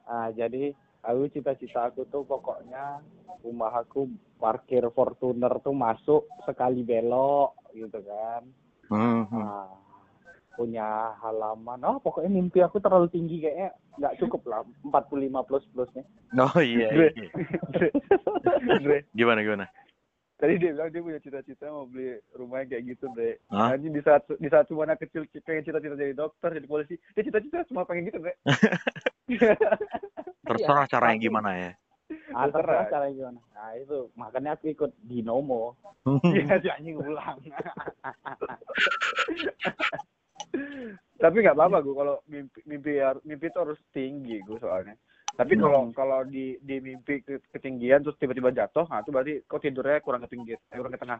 ah jadi aku cita-cita aku tuh pokoknya rumah aku parkir Fortuner tuh masuk sekali belok gitu kan. Hmm. Nah, punya halaman. Oh, pokoknya mimpi aku terlalu tinggi kayaknya nggak cukup lah 45 plus plusnya. Oh iya. Dre. iya. Dre, Gimana gimana? tadi dia bilang dia punya cita-cita mau beli rumah yang kayak gitu, Dre. Hah? Anjing di saat di saat cuma anak kecil pengen cita-cita jadi dokter, jadi polisi, dia cita-cita cuma pengen gitu, Dre. Terserah caranya tapi- gimana ya. Ah, terserah Terserah. caranya gimana. Nah, itu makanya aku ikut Dinomo. Iya, si anjing ulang. Tapi nggak apa-apa gue kalau mimpi mimpi mimpi itu harus tinggi gue soalnya. Tapi kalau kalau di di mimpi ke- ketinggian terus tiba-tiba jatuh, nah itu berarti kok tidurnya kurang ketinggi, eh, kurang ke tengah.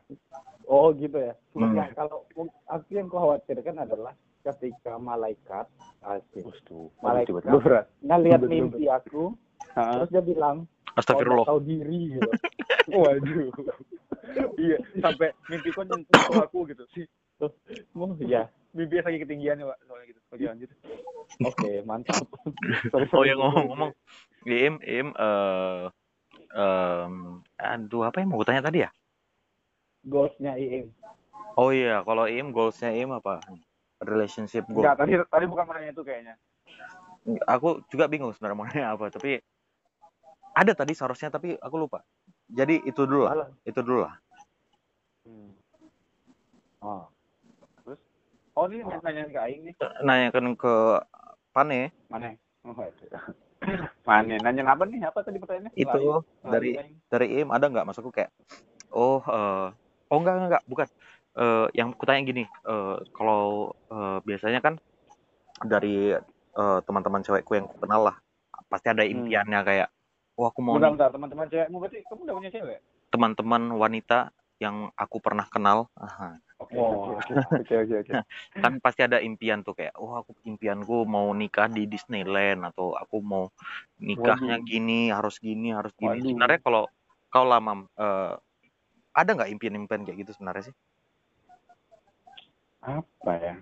Oh, gitu ya. Hmm. Nah, kalau aku yang khawatirkan adalah ketika malaikat asik. Malaikat. ngelihat mimpi aku, Hah? terus dia bilang, kau Astagfirullah. tahu diri gitu. Waduh. iya, sampai mimpi kok nyentuh aku gitu sih. Oh, ya. Mimpi lagi ketinggiannya, Pak. Soalnya gitu. Oke, lanjut. Oke, mantap. Oh ya ngomong-ngomong Im Im eh em, aduh apa yang mau gue tanya tadi ya? Goalsnya IM. Oh iya, kalau Im goalsnya Im apa? Relationship goal. Enggak, tadi tadi bukan nanya itu kayaknya. Aku juga bingung sebenarnya mau nanya apa, tapi ada tadi seharusnya tapi aku lupa. Jadi itu dulu lah, Alah. itu dulu lah. Hmm. Oh. Oh, ini nanya ke Aing nih. Nanyakan ke Pane Mana? Oh, itu. Mana? Nanya apa nih? Apa tadi pertanyaannya? itu Lain. dari Lain. dari Im ada nggak maksudku kayak oh eh, oh enggak enggak, enggak bukan Eh, yang kutanya gini eh, kalau eh, biasanya kan dari eh, teman-teman cewekku yang kenal lah pasti ada Hmm. impiannya kayak oh aku mau bentar, teman-teman cewekmu berarti kamu udah punya cewek? teman-teman wanita yang aku pernah kenal Aha. Oke, Oh. oke, oke, oke, kan pasti ada impian tuh kayak oh aku impianku mau nikah di Disneyland atau aku mau nikahnya Waduh. gini harus gini harus gini Waduh. sebenarnya kalau kau lama eh, ada nggak impian-impian kayak gitu sebenarnya sih Apa ya?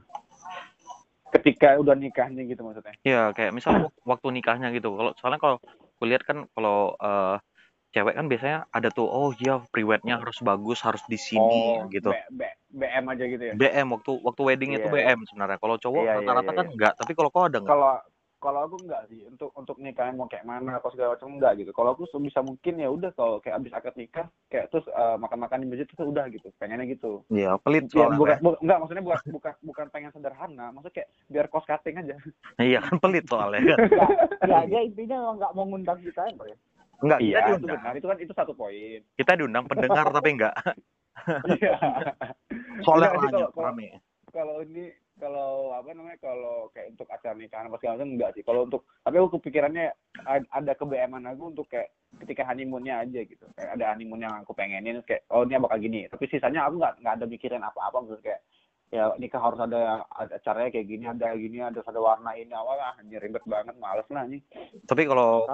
Ketika udah nikahnya gitu maksudnya. ya kayak misal wak- waktu nikahnya gitu kalau soalnya kalau kulihat kan kalau eh, cewek kan biasanya ada tuh oh iya prewednya harus bagus harus di sini oh, gitu B, B, BM aja gitu ya. BM waktu waktu wedding itu Iya. BM sebenarnya kalau cowok Iya, iya, rata-rata iya, kan iya. enggak tapi kalau kau ada nggak Kalau kalau aku enggak sih untuk untuk nikahnya mau kayak mana atau segala macam enggak gitu. Kalau aku sebisa mungkin ya udah kalau kayak abis akad nikah kayak terus eh, makan-makan di masjid terus udah gitu. Pengennya gitu. ya pelit Ya, bukan, bu- enggak maksudnya bukan bukan bukan pengen sederhana, maksudnya kayak biar cost cutting aja. iya kan pelit soalnya kan ya dia intinya nggak mau ngundang kita ya. Enggak kita Iya, itu diundang. benar. Itu kan itu satu poin. kita diundang pendengar tapi enggak. Iya. soalnya Enggak sih, rame. kalau- ini kalau apa namanya kalau kayak untuk acara nikahan apa segala macam enggak sih. Kalau untuk tapi aku kepikirannya ad- ada ke BM-an aku untuk kayak ketika honeymoonnya aja gitu. Kayak ada honeymoon yang aku pengenin kayak oh ini bakal gini. Tapi sisanya aku nggak nggak ada mikirin apa-apa. Maksudnya kayak ya nikah harus ada ada acaranya kayak gini ada gini ada ada warna ini awal ah ribet banget males lah nih tapi kalau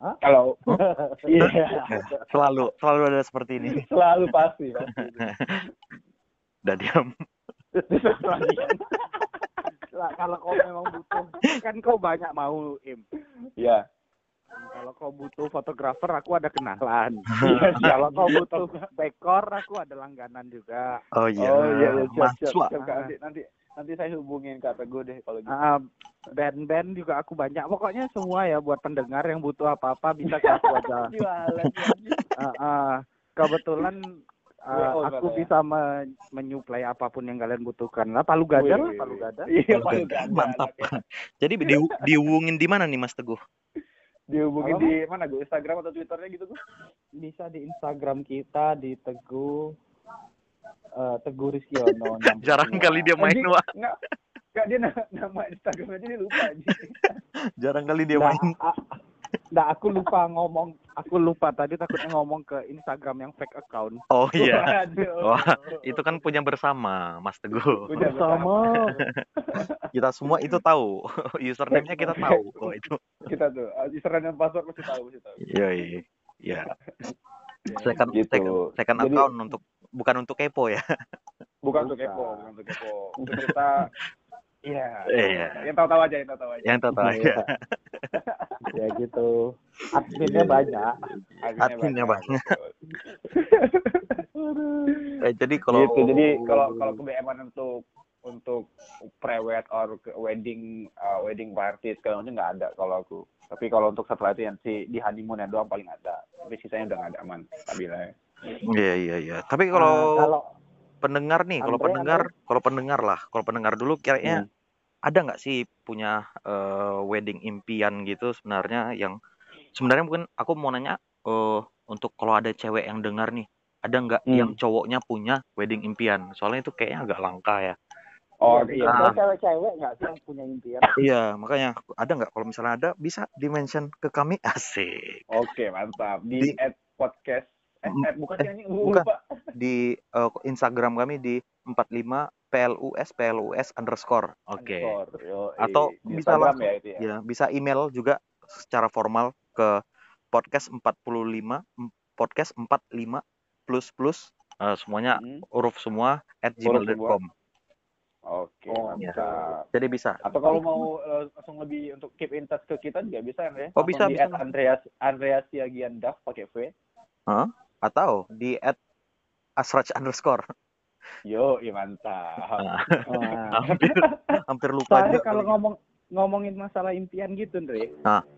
Hah? Kalau iya. Selalu selalu ada seperti ini. Selalu pasti pasti. Udah diam. Lah, kalau kau memang butuh kan kau banyak mau im. Ya kalau kau butuh fotografer aku ada kenalan. Iya, kalau kau butuh dekor aku ada langganan juga. Oh iya. Oh iya iya. Siap, siap, mahasiswa. siap, Kak. nanti nanti nanti saya hubungin kata gue deh kalau gitu Ah, band-band juga aku banyak pokoknya semua ya buat pendengar yang butuh apa-apa bisa ke aku aja Jualan, Ah, ah. kebetulan Oh, aku katanya. bisa men- menyuplai apa pun yang kalian butuhkan lah palu gada lah palu gada Iya, Palu gada. Mantap. Jadi di, dihubungin di mana nih Mas Teguh Dihubungin di mana gue? Instagram atau Twitternya gitu gue? bisa di Instagram kita di Teguh eh, Teguh Rizkiono jarang kali dia main Anjing. wah Enggak. Enggak dia na- nama Instagram aja dia lupa aja. jarang kali dia Nah, main a- nah, aku lupa ngomong aku lupa tadi takutnya ngomong ke Instagram yang fake account oh iya. Wah, itu kan punya bersama Mas Teguh Punya bersama kita semua itu tahu username-nya kita tahu oh itu kita tuh uh, username dan password mesti tahu mesti tahu. iya iya ya second, Gitu. second, second Jadi- account untuk bukan untuk kepo ya Bukan untuk Bukan. kepo, bukan untuk kepo. Untuk kita Iya. Iya. Yang tahu-tahu aja, yang tahu-tahu aja. yang tahu tahu aja Iya. ya gitu adminnya banyak Adminnya banyak. betul. eh, jadi kalau gitu. Jadi kalau kalau ke BM untuk untuk prewed or wedding uh, wedding party segala macam nggak ada kalau aku. Tapi kalau untuk setelah itu yang si di honeymoon doang paling ada. Tapi sisanya udah nggak ada aman. Stabil aja. Iya iya iya tapi kalau Nah, kalau pendengar nih kalau pendengar kalau pendengar lah kalau pendengar dulu kayaknya Hmm. ada nggak sih punya eh, wedding impian gitu sebenarnya yang sebenarnya mungkin aku mau nanya eh untuk kalau ada cewek yang dengar nih ada nggak Hmm. yang cowoknya punya wedding impian soalnya itu kayaknya agak langka ya Oh iya, iya. kalau cewek-cewek nggak sih yang punya impian iya makanya ada nggak kalau misalnya ada bisa di mention ke kami asik Oke, mantap. Di, Di- at podcast eh, at, bukan eh, sih, bukan. lupa. di eh, Instagram kami di 45 plus plus underscore oke Underscore, yoi. Atau Di bisa Instagram langsung- ya itu ya. ya bisa email juga secara formal ke podcast 45 em- podcast 45 plus plus eh, semuanya Hmm. huruf semua at gmail.com Oke, Oh, mantap. Jadi bisa. Atau kalau mau eh, langsung lebih untuk keep in touch ke kita juga bisa ya. Oh, bisa, di bisa. Andreas Andreas Siagiandaf pakai V. Atau di at asrach underscore. Yo, iya mantap. Nah, hampir, hampir lupa Soalnya juga. kalau ngomong ngomongin masalah impian gitu, Andre,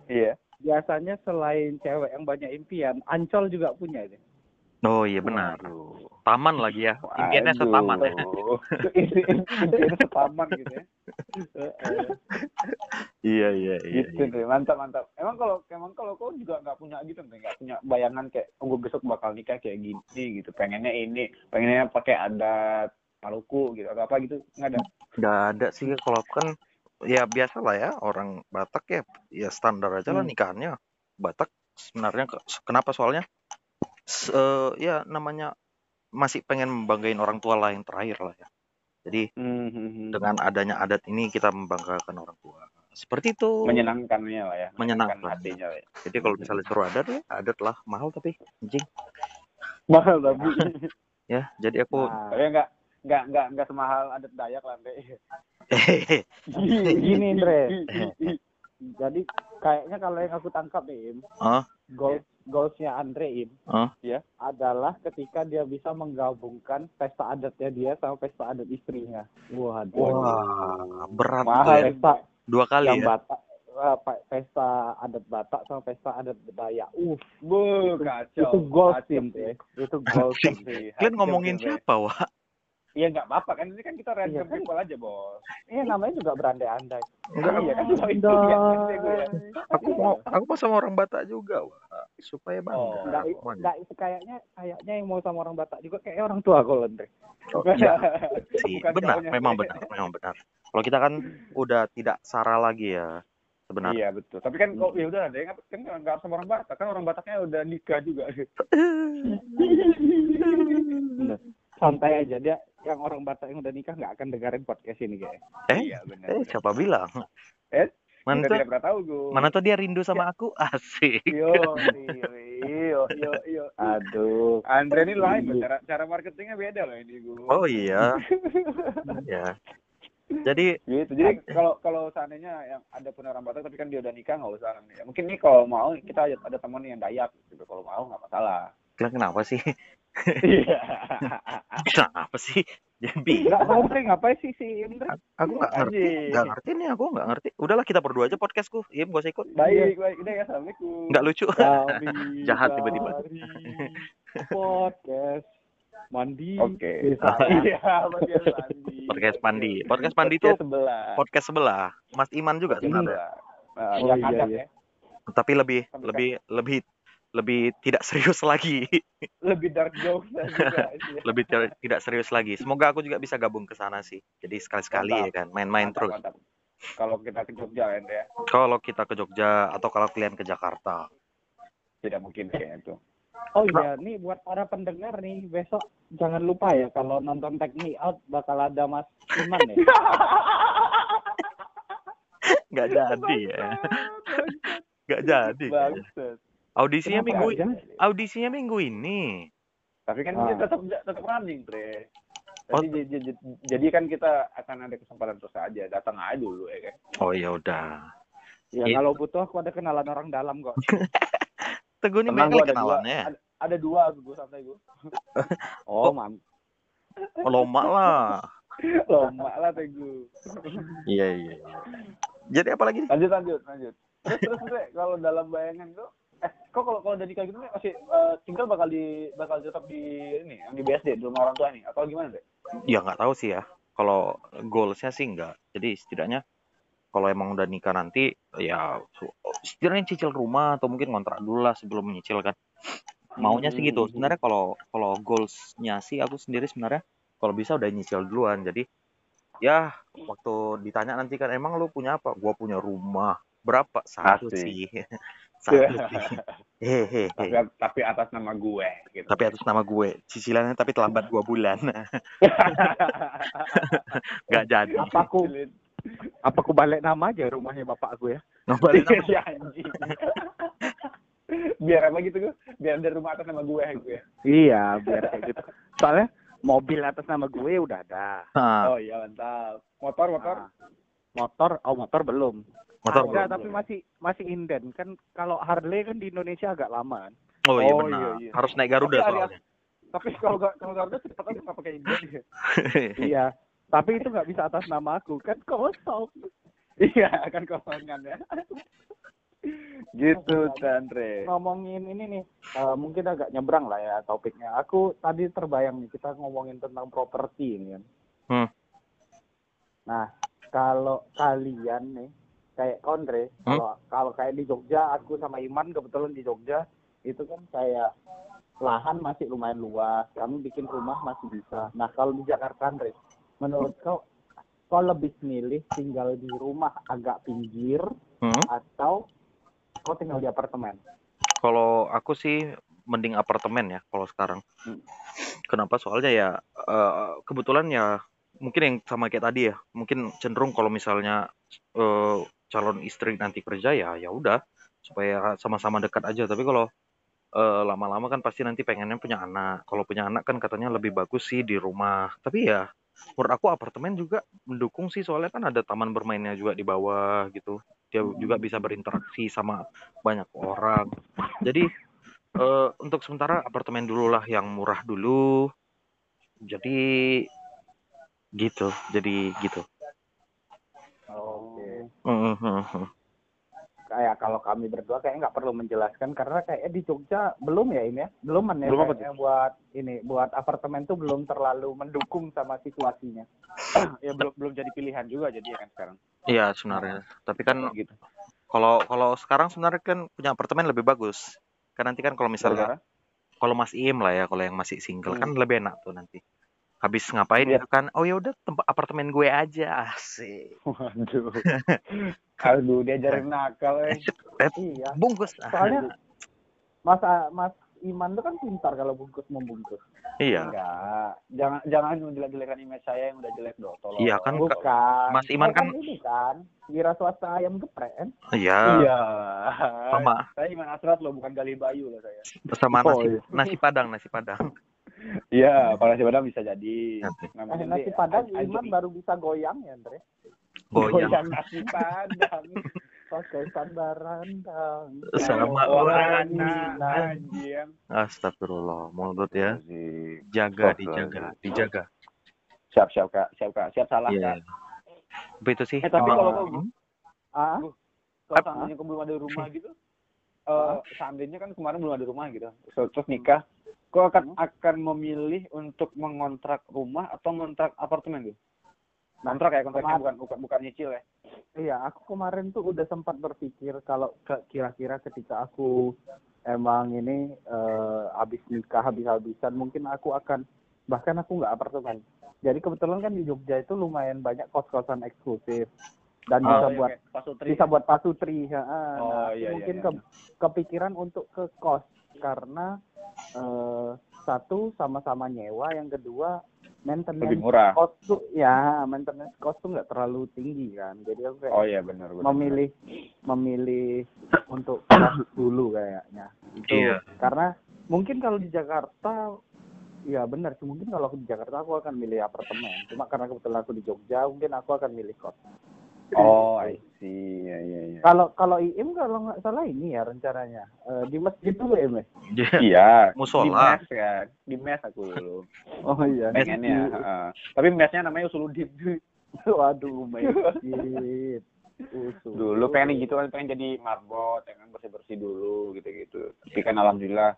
Iya. biasanya selain cewek yang banyak impian, Ancol juga punya ini. Oh iya benar. Waduh. Taman lagi ya. Impiannya setaman ya. Impian setaman gitu ya. Iya iya iya. Gitu deh, mantap mantap. Emang kalau emang kalau kau juga nggak punya gitu nggak punya bayangan kayak oh, gue besok bakal nikah kayak gini gitu. Pengennya ini, pengennya pakai adat Maluku gitu atau apa gitu nggak ada. Nggak ada sih kalau kan ya biasa lah ya orang Batak ya ya standar aja lah Hmm. nikahannya Batak sebenarnya ke- kenapa soalnya eh, ya namanya masih pengen membanggain orang tua lah yang terakhir lah ya jadi Hmm, dengan adanya adat ini kita membanggakan orang tua seperti itu menyenangkannya lah ya, Menyenangkan. hatinya lah ya. jadi kalau misalnya suruh adat ya adat lah mahal tapi anjing Mahal tapi. ya jadi aku Nah, Tapi nggak nggak nggak nggak semahal adat Dayak lah, Andre. gini, Andre. Jadi kayaknya kalau yang aku tangkap nih, Im, Hah? Goal goalsnya Andre Im, Hah? Ya. adalah ketika dia bisa menggabungkan pesta adatnya dia sama pesta adat istrinya. Waduh. wah berat tuh Mahal ya Pesta dua kali yang ya Batak, eh, pe- pesta adat Batak sama pesta adat Dayak. Uh, Bu, kacau. itu Im, sih. itu goals. Anjing. Sih, kalian ngomongin siapa wah Iya nggak apa-apa kan ini kan kita random Iya kan? people aja bos. Iya namanya juga berandai-andai. Enggak, Iya kan cuma itu ya. ngerti gue ya. aku mau aku mau sama orang Batak juga wah supaya bangga Oh. Enggak, enggak kayaknya kayaknya yang mau sama orang Batak juga kayak orang tua kalau Andre. Oh, iya benar memang benar memang benar kalau kita kan udah tidak sara lagi ya sebenarnya Iya betul. Tapi kan kok ya udah ada yang kan nggak sama orang Batak kan orang Bataknya udah nikah juga. Santai aja dia yang orang Batak yang udah nikah nggak akan dengerin podcast ini kayak. eh Iya benar. eh siapa bilang Eh? mana tuh tidak pernah tahu gue. mana tuh dia rindu sama aku asik Yo, yo, yo, yo. Aduh. Andre ini lain loh, cara cara marketingnya beda loh ini gue. oh iya ya jadi Gitu. Jadi kalau kalau seandainya yang ada pun orang Batak tapi kan dia udah nikah nggak usah nih. Mungkin nih kalau mau kita ada, ada teman yang Dayak gitu. Kalau mau nggak masalah. Kalian kenapa sih Iya. kenapa sih jadi Enggak tahu Andre ngapain sih si Andre? aku nggak ngerti nggak ngerti nih aku nggak ngerti udahlah kita berdua aja podcastku iya gak usah ikut Baik, baik. Udah ya, assalamualaikum. nggak lucu Kami Jahat tiba-tiba. podcast mandi. Oke. Bisa. Iya, podcast mandi. podcast pandi podcast pandi itu Podcast sebelah. podcast sebelah Mas Iman juga sebenarnya Sebelah. Oh, yang iya, ada iya. ya. tapi lebih Sampai lebih lebih lebih tidak serius lagi Lebih dark jokes juga. sih. lebih tidak tidak serius lagi semoga aku juga bisa gabung ke sana sih jadi sekali sekali Mantap. ya kan main-main Mantap, terus mantap. Kalau kita ke Jogja kan ya, kalau kita ke Jogja atau kalau kalian ke Jakarta tidak mungkin kayaknya itu. Oh iya, nih buat para pendengar nih besok jangan lupa ya kalau nonton Take Me Out bakal ada Mas Iman ya. nggak jadi ya nggak jadi. Audisinya Kenapa minggu ini audisinya minggu ini Tapi kan Ah. dia tetap tetap running, Bre. Oh. Jadi, jadi, jadi kan kita akan ada kesempatan terus aja. Datang aja dulu ya kan. oh ya udah Ya Iya. kalau butuh aku ada kenalan orang dalam kok. teguh nih banyak dua. kenalannya ya Ada, ada dua gue santai gue. Oh, mam. oh, loma lah Lama lah Teguh. iya iya iya. jadi apa lagi nih? Lanjut lanjut lanjut. Terus terus Bre, kalau dalam bayangan tuh eh kok kalau kalau udah nikah gitu nih masih eh, tinggal bakal di bakal tetap di ini yang di BSD di rumah orang tua nih atau gimana deh? ya nggak tahu sih ya. Kalau goalsnya sih nggak. Jadi setidaknya kalau emang udah nikah nanti ya setidaknya cicil rumah atau mungkin kontrak dulu lah sebelum menyicil kan. Maunya sih gitu. Hmm. sebenarnya kalau kalau goalsnya sih aku sendiri sebenarnya kalau bisa udah nyicil duluan. Jadi ya waktu ditanya nanti kan emang lu punya apa? Gua punya rumah. Berapa? Satu Asik. sih satu sih hehehe Tapi tapi atas nama gue gitu. tapi atas nama gue cicilannya tapi terlambat dua bulan nggak jadi Apa aku apa aku balik nama aja rumahnya bapak aku ya? Ngebalik nama- Si anjing. Biar apa gitu gue? Biar ada rumah atas nama gue gue. Iya, biar kayak gitu. Soalnya mobil atas nama gue udah ada. Nah, Oh iya mantap. Motor motor. Nah, motor, oh motor belum. Motor ada tapi masih masih inden kan kalau Harley kan di Indonesia agak lama kan. Oh iya Oh, benar. iya, iya. Harus naik Garuda Tapi soalnya. Tapi kalau nggak kalau Garuda cepet aja nggak pakai Indian ya. iya. Tapi itu nggak bisa atas nama aku kan kosong. Iya kan kosongan ya. gitu Chandre. Ngomongin ini nih, eh, mungkin agak nyebrang lah ya topiknya. Aku tadi terbayang nih kita ngomongin tentang properti ini kan. Hmm. Nah, kalau kalian nih kayak Kondre, Hmm? kalau kalau kayak di Jogja, aku sama Iman kebetulan di Jogja itu kan kayak lahan masih lumayan luas, kami bikin rumah masih bisa. Nah, kalau di Jakarta, Andre, menurut kau kau lebih milih tinggal di rumah agak pinggir Hmm? atau kau tinggal di apartemen? Kalau aku sih mending apartemen ya kalau sekarang. Hmm. Kenapa? Soalnya ya eh, kebetulan ya mungkin yang sama kayak tadi ya. Mungkin cenderung kalau misalnya eh, calon istri nanti kerja ya ya udah supaya sama-sama dekat aja. Tapi kalau eh, lama-lama kan pasti nanti pengennya punya anak. Kalau punya anak kan katanya lebih bagus sih di rumah. Tapi ya menurut aku apartemen juga mendukung sih soalnya kan ada taman bermainnya juga di bawah gitu. Dia juga bisa berinteraksi sama banyak orang. Jadi eh, untuk sementara apartemen dulu lah yang murah dulu. Jadi gitu. Jadi gitu. Mhm, mhm. Kayak kalau kami berdua kayak nggak perlu menjelaskan karena kayak di Jogja belum ya ini ya, belum ya Belum apa kayaknya buat ini buat apartemen tuh belum terlalu mendukung sama situasinya. ya belum belum jadi pilihan juga jadi ya kan sekarang. Iya sebenarnya. Tapi kan gitu. kalau kalau sekarang sebenarnya kan punya apartemen lebih bagus. Kan nanti kan kalau misalnya Gara-gara? kalau Mas Im lah ya kalau yang masih single kan Hmm. lebih enak tuh nanti. Habis ngapain Iya. itu kan? Oh ya udah tempat apartemen gue aja asik. Waduh. Aduh, diajarin nakal eh. Eh, Iya. bungkus. Soalnya Mas Mas Iman tuh kan pintar kalau bungkus membungkus. Iya. Enggak. Jangan jangan menjelek-jelekan image saya yang udah jelek dong. Tolong. Iya kan Bukan. Mas Iman Kau kan ini kan wira swasta ayam geprek kan? iya Iya. sama Saya Iman Asrat loh, bukan Gali Bayu loh saya. sama Oh, nasi iya. nasi padang nasi padang. Iya, kalau nasi padang bisa jadi. Nanti. Eh, nasi padang Iman baru bisa goyang ya, Andre. Goyang nasi padang. Pakai sandaran dang. sama Warna anjing. Astagfirullah, mulut ya. Jaga, dijaga, dijaga. Siap, siap, Kak. Siap, Kak. Siap salah, Iya. Kak. Apa itu sih? Eh, tapi Oh, kalau kau hmm? Ah, kalau seandainya kau belum ada rumah gitu, eh seandainya kan kemarin belum ada rumah gitu, So, terus nikah, kau akan akan memilih untuk mengontrak rumah atau mengontrak apartemen gitu? Kontrak ya, kontraknya bukan bukan bukan nyicil ya. iya, aku kemarin tuh udah sempat berpikir kalau ke- kira-kira ketika aku emang ini eh, habis nikah habis-habisan mungkin aku akan bahkan aku nggak apartemen. Jadi kebetulan kan di Jogja itu lumayan banyak kos-kosan eksklusif dan Oh, bisa iya, buat kayak pasutri. bisa buat pasutri ya. Oh, nah, aku iya, iya, mungkin iya. ke- kepikiran untuk ke kos karena eh, satu sama-sama nyewa, yang kedua maintenance lebih murah. kos tuh ya maintenance kos tuh nggak terlalu tinggi kan. Jadi aku kayak Oh iya benar benar. memilih memilih untuk dulu kayaknya. Itu Iya. karena mungkin kalau di Jakarta ya benar sih mungkin kalau aku di Jakarta aku akan milih apartemen. Cuma karena kebetulan aku di Jogja mungkin aku akan milih kos. Oh, I see. Iya iya iya. Kalau kalau IM kalau nggak salah ini ya rencananya Eh, di masjid dulu ya Mas. Iya. Di Musola. mes kan. Di mes aku dulu. Oh iya. Pengennya. heeh. Tapi mesnya namanya usuludin. Waduh masjid. Usul. dulu pengen gitu kan pengen jadi marbot ya kan bersih bersih dulu gitu gitu tapi kan alhamdulillah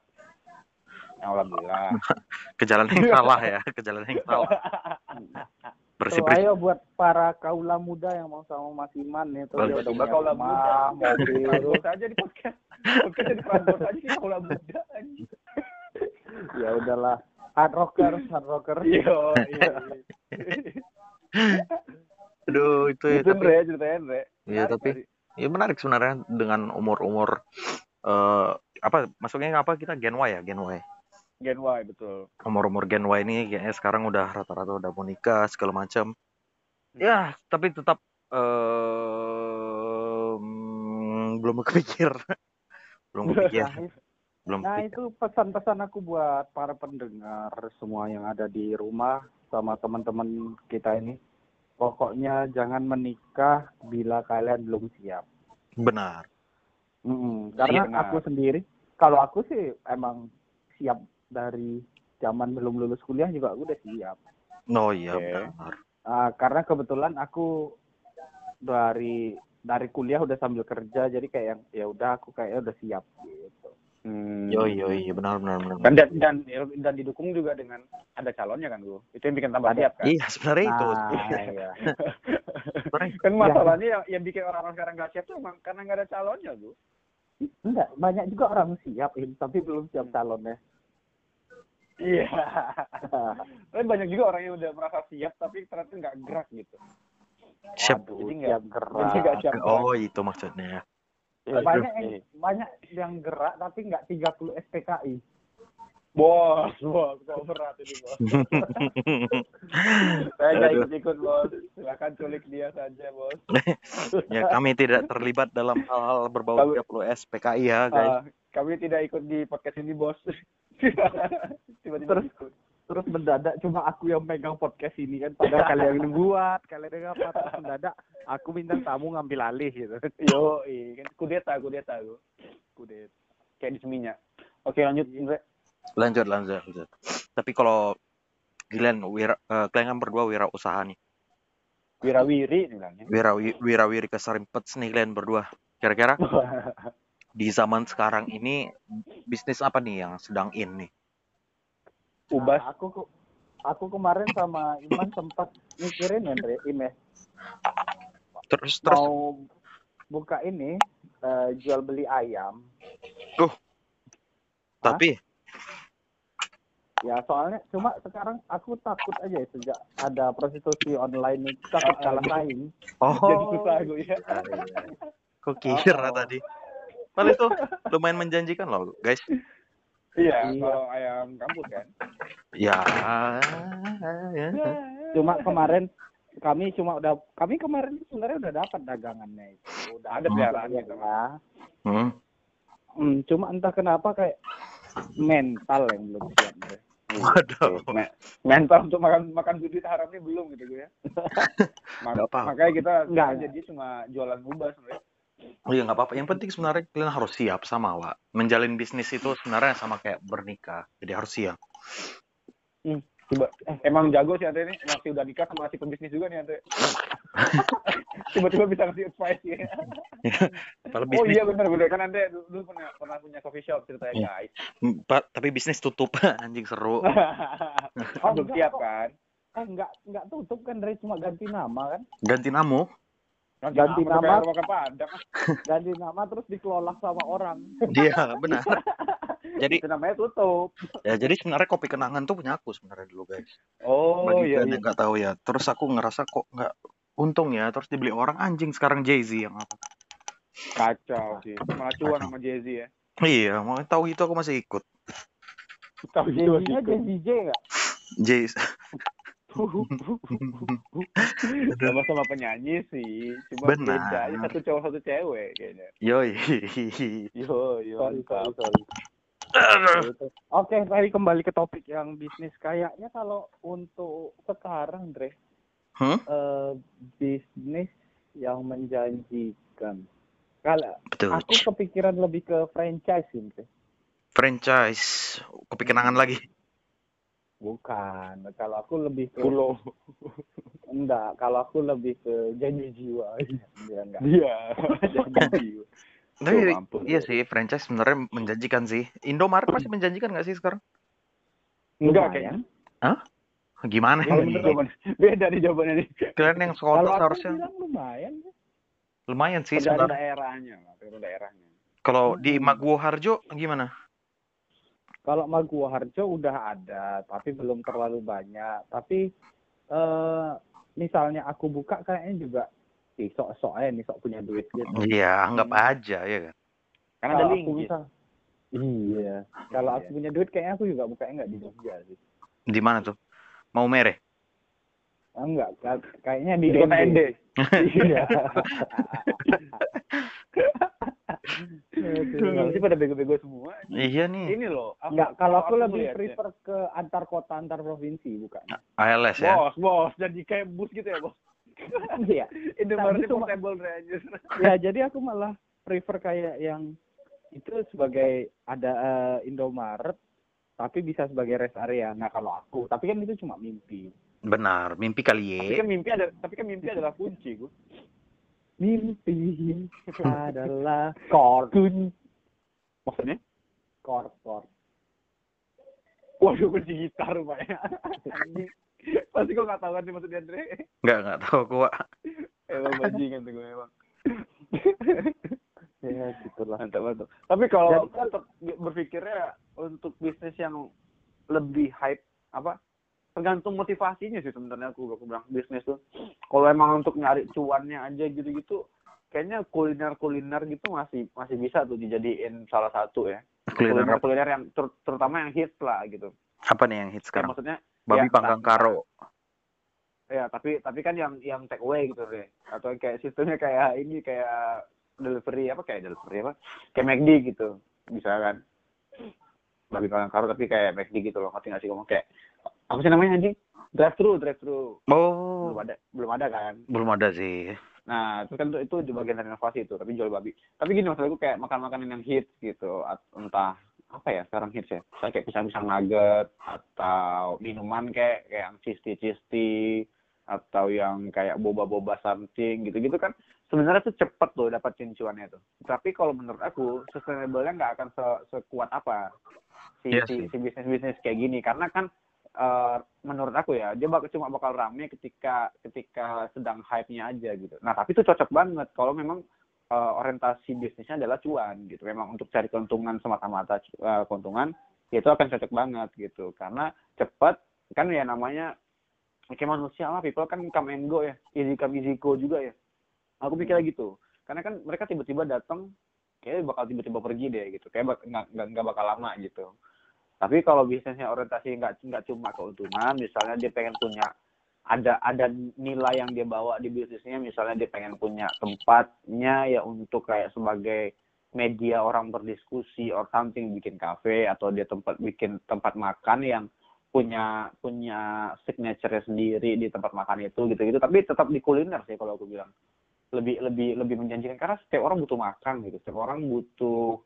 ya, alhamdulillah Ke jalan yang salah ya, ke jalan yang salah. Tuh, bersih. ayo buat para kaula muda yang mau sama Mas Iman itu Oh, dia udah coba kaula muda mobil. Aja di podcast podcast jadi aja kita kalau muda anjing. ya udahlah. Hard rocker, hard rocker. iya iya Aduh, itu ya itu tapi Andre ceritain Andre Iya, tapi ya menarik sebenarnya dengan umur-umur eh apa masuknya apa kita Gen Y ya, Gen Y. Gen Y betul Umur-umur Gen Y ini kayaknya sekarang udah rata-rata udah mau nikah segala macam. Ya, tapi tetap em, belum kepikir. belum kepikir. Lahir, belum Nah kepikiran. itu pesan-pesan aku buat para pendengar semua yang ada di rumah sama teman-teman kita ini. Pokoknya jangan menikah bila kalian belum siap. benar Mm, Iya, karena benar. aku sendiri, kalau aku sih emang siap dari zaman belum lulus kuliah juga aku udah siap. oh iya Oke. benar Ah, karena kebetulan aku dari dari kuliah udah sambil kerja, jadi kayak yang ya udah aku kayaknya udah siap gitu. Hmm. yo yo iya benar benar benar Dan, dan dan dan didukung juga dengan ada calonnya kan gue. Itu yang bikin tambah Ada. siap kan. iya sebenarnya itu Nah, iya. sebenarnya Kan masalahnya yang, yang bikin orang-orang sekarang gak siap tuh emang karena nggak ada calonnya gue. Enggak, banyak juga orang siap, tapi belum siap calonnya. Iya. Tapi banyak juga orang yang udah merasa siap tapi ternyata nggak gerak gitu. siap Waduh, Jadi nggak- siap gerak. jadi nggak siap gerak. oh itu maksudnya banyak yang Iya. banyak yang gerak tapi nggak 30 SPKI. Bos, bos, kok berat ini bos. Saya nggak Aduh. ikut-ikut bos. Silakan culik dia saja bos. ya kami tidak terlibat dalam hal-hal berbau Kami- 30 SPKI ya guys Ah, kami tidak ikut di podcast ini bos. Tiba-tiba Terus- ikut. Terus mendadak cuma aku yang megang podcast ini kan, padahal kalian yang buat, kalian yang apa, terus mendadak aku minta tamu ngambil alih gitu. Yo, kan kudeta, kudeta gue. Kudeta. Kayak di seminyak. Oke lanjut, Indra. lanjut lanjut lanjut tapi kalau kalian wira eh, kalian kan berdua wira usaha nih Wirawiri nih bilangnya. wira wira wiri kesarimpets nih kalian berdua kira-kira di zaman sekarang ini bisnis apa nih yang sedang in nih Ubas. Nah, aku ku- aku kemarin sama Iman sempat mikirin ya, Andre, Ime, terus terus mau buka ini eh, jual beli ayam. tapi Ya soalnya cuma sekarang aku takut aja ya sejak ada prostitusi online itu takut kalah saing. oh Jadi susah gue ya. iya, iya. kok kira Oh. tadi Padahal itu lumayan menjanjikan loh guys Iya, Iya. kalau ayam kampus kan. ya, ya. Cuma kemarin kami cuma udah kami kemarin sebenarnya udah dapat dagangannya itu. Udah Ada peliharaannya, ya. Hmm. Hmm, cuma entah kenapa kayak mental yang belum siap. Waduh Me- mental untuk makan makan duit haramnya belum gitu gue ya. Mak- makanya kita Nggak. jadi cuma jualan ubas sebenarnya. Oh iya nggak apa-apa. Yang penting sebenarnya kalian harus siap sama Wak. Menjalin bisnis itu sebenarnya sama kayak bernikah. Jadi harus siap. Coba eh, emang jago sih Ante ini masih udah nikah sama masih pebisnis juga nih Ante. Tiba-tiba bisa ngasih advice ya. Kalau Oh bisnis, iya benar benar kan Ante dulu, dulu pernah pernah punya coffee shop ceritanya Iya. guys. Hmm, Pak, tapi bisnis tutup anjing seru. Belum enggak siap kan? Eh enggak enggak tutup kan Dre cuma ganti nama kan. Ganti namu. Ganti nama nama. Ganti nama terus dikelola sama orang. Dia benar. Jadi Itu namanya tutup. ya jadi sebenarnya kopi kenangan tuh punya aku sebenarnya dulu guys. Oh Bagi iya iya. yang nggak tahu ya. Terus aku ngerasa kok nggak untung ya. Terus dibeli orang anjing sekarang Jay Z yang apa? Kacau sih. Malah cuan sama Jay-Z ya. Iya, mau tahu itu aku masih ikut. Tahu Jay-Z-nya JZJ enggak? Jay Z. Sama-sama penyanyi sih. Cuma Benar. beda aja satu cowok satu cewek kayaknya. Yoi. Yo yo. Sorry, sorry, sorry. Oke, tadi kembali ke topik yang bisnis. Kayaknya kalau untuk sekarang, Dre, Hmm? eh, bisnis yang menjanjikan. Kalau Betul. aku kepikiran lebih ke franchise sih, Dre. Franchise. Kopi kenangan lagi. Bukan. Kalau aku lebih ke Pulau. enggak, kalau aku lebih ke janji jiwa. Iya, enggak. Dia. Janji. Tapi Oh, mampus. iya sih franchise sebenarnya menjanjikan sih. Indomaret masih menjanjikan nggak sih sekarang? Enggak kayaknya. Gimana Kalau ini? menurut jawaban beda nih jawabannya nih. Kalian yang Kalau sekolah aku seharusnya bilang lumayan. lumayan sih Tergantung sebenarnya. daerahnya, daerahnya. Kalau di Hmm. Maguwo Harjo gimana? Kalau Maguwo Harjo udah ada, tapi belum terlalu banyak. Tapi eh misalnya aku buka kayaknya juga ih sok-sok aja nih sok punya duit gitu. Iya, anggap aja ya kan. Karena ada Kalau aku linggis. misal Iya. Kalau Iya. aku punya duit kayaknya aku juga bukanya nggak di Jogja sih. Di mana tuh? Mau mere? Ah, Enggak, ka- kayaknya di Di kota ND. Ende. Iya. Sih pada bego-bego semua? Iya nih. Ini loh. aku- Enggak, kalau aku lebih ngeliat ya. prefer ke antar kota antar provinsi bukan. ALS ya. Bos, bos, jadi kayak bus gitu ya, bos. Iya. Indomaret Tapi portable deh, anjir. ya jadi aku malah prefer kayak yang itu sebagai ada eh, Indomaret tapi bisa sebagai rest area. Nah kalau aku, tapi kan itu cuma mimpi. Benar, mimpi kali Tapi ya. kan mimpi ada, tapi kan mimpi adalah kunci, gue. Mimpi adalah chord, Maksudnya? chord, chord. Waduh, kunci gitar, Pak ya. Anjing. Pasti kok nggak tahu kan sih maksudnya Andre. Enggak, enggak tahu. Wak. Emang bajingan tuh gue emang. Ya gitulah. Mantap, mantap. Tapi kalau tetap berpikirnya untuk bisnis yang lebih hype apa? Tergantung motivasinya sih sebenarnya aku aku bilang bisnis tuh. Kalau emang untuk nyari cuannya aja gitu-gitu, kayaknya kuliner-kuliner gitu masih masih bisa tuh dijadiin salah satu ya. Kuliner? Kuliner-kuliner yang ter- terutama yang hits lah gitu. Apa nih yang hits Ya, sekarang? maksudnya Babi ya, panggang karo. ya tapi tapi kan yang yang take away gitu deh atau kayak sistemnya kayak ini kayak delivery apa kayak delivery apa kayak McD gitu bisa kan babi panggang karo tapi kayak McD gitu loh ngerti nggak sih ngomong kayak apa sih namanya anjing? Drive thru drive thru Oh, belum ada belum ada kan? Belum ada sih. nah itu kan itu, itu bagian dari inovasi itu tapi jual babi. Tapi gini maksud aku kayak makan makanan yang hits gitu entah apa ya sekarang hits ya. Misalnya kayak pisang-pisang nugget atau minuman kayak kayak yang cisti-cisti atau yang kayak boba-boba something gitu-gitu kan sebenarnya tuh cepet loh dapat cincuannya tuh. Tapi kalau menurut aku sustainable-nya nggak akan se- sekuat apa si Iya si, si bisnis-bisnis kayak gini. Karena kan eh, menurut aku ya dia bakal cuma bakal rame ketika ketika sedang hype-nya aja gitu. Nah tapi itu cocok banget kalau memang eh, orientasi bisnisnya adalah cuan gitu. Memang untuk cari keuntungan semata-mata eh, keuntungan ya itu akan cocok banget gitu. Karena cepat kan ya namanya kayak manusia lah people kan come and go ya. Easy come easy go juga ya. Aku pikirnya gitu. Karena kan mereka tiba-tiba datang kayak bakal tiba-tiba pergi deh gitu. Kayak bak- nggak nggak nggak bakal lama gitu tapi kalau bisnisnya orientasi nggak nggak cuma keuntungan misalnya dia pengen punya ada ada nilai yang dia bawa di bisnisnya misalnya dia pengen punya tempatnya ya untuk kayak sebagai media orang berdiskusi or something bikin kafe atau dia tempat bikin tempat makan yang punya punya signature sendiri di tempat makan itu gitu-gitu. Tapi tetap di kuliner sih kalau aku bilang. Lebih lebih lebih menjanjikan. Karena setiap orang butuh makan gitu. Setiap orang butuh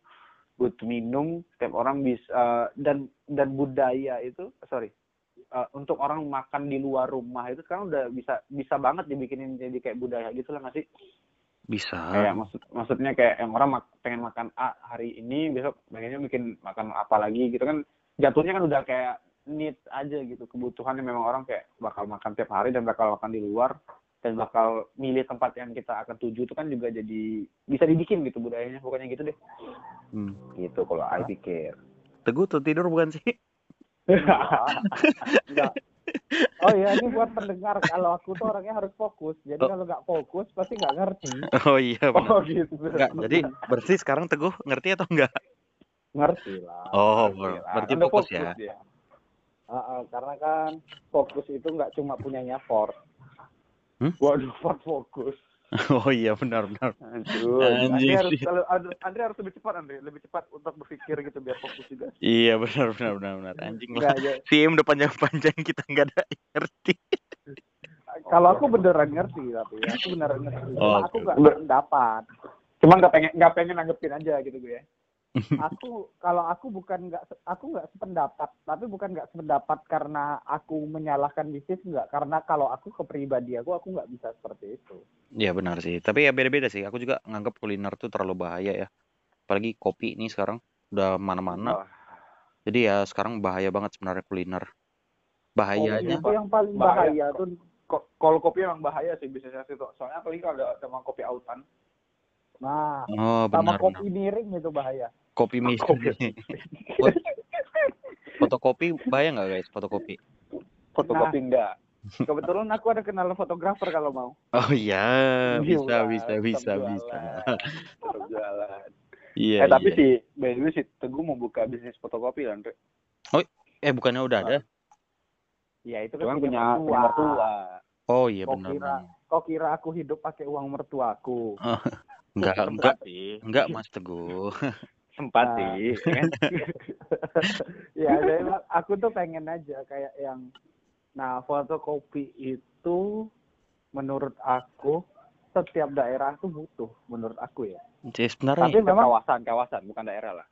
butuh minum setiap orang bisa dan dan budaya itu sorry eh, untuk orang makan di luar rumah itu sekarang udah bisa bisa banget dibikinin jadi kayak budaya gitu lah nggak sih? Bisa. kayak maksud maksudnya kayak yang orang mak- pengen makan A hari ini besok pengennya bikin makan apa lagi gitu kan. Jatuhnya kan udah kayak need aja gitu kebutuhannya memang orang kayak bakal makan tiap hari dan bakal makan di luar dan bakal milih tempat yang kita akan tuju itu kan juga jadi bisa dibikin gitu budayanya pokoknya gitu deh Hmm. gitu kalau I pikir Teguh tuh tidur bukan sih? Enggak. Oh ya, ini buat pendengar kalau aku tuh orangnya harus fokus. Jadi Oh. kalau nggak fokus pasti nggak ngerti. Oh iya benar. oh gitu Enggak, jadi berarti sekarang Teguh ngerti atau enggak? Ngerti lah. Oh, Gila, berarti udah fokus ya. dia. Ah, ah, karena kan fokus itu nggak cuma punyanya Ford. Waduh Ford fokus Oh iya benar benar. Aduh, Anjing Andre harus, Andre, harus lebih cepat, Andre. Lebih cepat untuk berpikir gitu biar fokus juga. Iya benar benar benar benar. Anjing lah. Ya. Tim udah panjang-panjang kita nggak ada ngerti. Kalau aku beneran ngerti tapi aku beneran ngerti. Cuma Oh, aku nggak dapat. Cuma nggak pengen nggak pengen nanggepin aja gitu gue ya. Aku kalau aku bukan nggak aku nggak sependapat, tapi bukan nggak sependapat karena aku menyalahkan bisnis nggak. Karena kalau aku kepribadi aku aku nggak bisa seperti itu. Iya benar sih. Tapi ya beda-beda sih. Aku juga nganggap kuliner tuh terlalu bahaya ya. Apalagi kopi nih sekarang udah mana-mana. Wah, Jadi ya sekarang bahaya banget sebenarnya kuliner. Bahayanya. Itu yang paling Bahaya. bahaya tuh kalau kopi emang bahaya sih bisnisnya situ. Soalnya apalagi kalau ada sama kopi autan. Nah, Oh sama benar. kopi miring itu bahaya. Kopi mie. Kopi. Fotokopi bahaya nggak guys? Fotokopi. Fotokopi enggak. Kebetulan aku ada kenal fotografer kalau mau. Oh iya, bisa Gila, bisa bisa bisa. Tetap jualan. Iya. eh tapi iya. sih, by the way sih Teguh mau buka bisnis fotokopi kan, Andre. Eh bukannya udah ada? Ya itu kan punya punya mertua. Oh iya Kok benar. kira benar. kok kira aku hidup pakai uang mertuaku? Enggak, enggak, sih enggak Mas Teguh. sempat Nah. sih ya kan? ya jadi aku tuh pengen aja kayak yang nah fotokopi itu menurut aku setiap daerah tuh butuh menurut aku ya Jadi sebenarnya Tapi Setiap memang- kawasan kawasan bukan daerah lah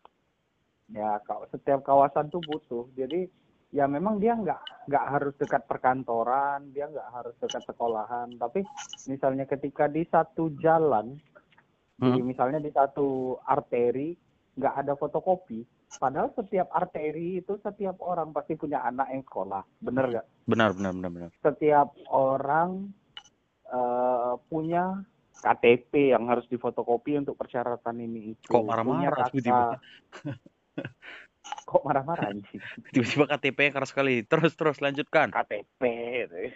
ya kalau setiap kawasan tuh butuh jadi ya memang dia nggak nggak harus dekat perkantoran dia nggak harus dekat sekolahan tapi misalnya ketika di satu jalan di Hmm. misalnya di satu arteri nggak ada fotokopi padahal setiap arteri itu setiap orang pasti punya anak yang sekolah bener nggak benar benar benar benar. setiap orang eh, punya KTP yang harus difotokopi untuk persyaratan ini itu Kok marah-marah tiba-tiba? kok marah-marah anjing Tiba-tiba KTP keras sekali. Terus terus lanjutkan. KTP gitu ya.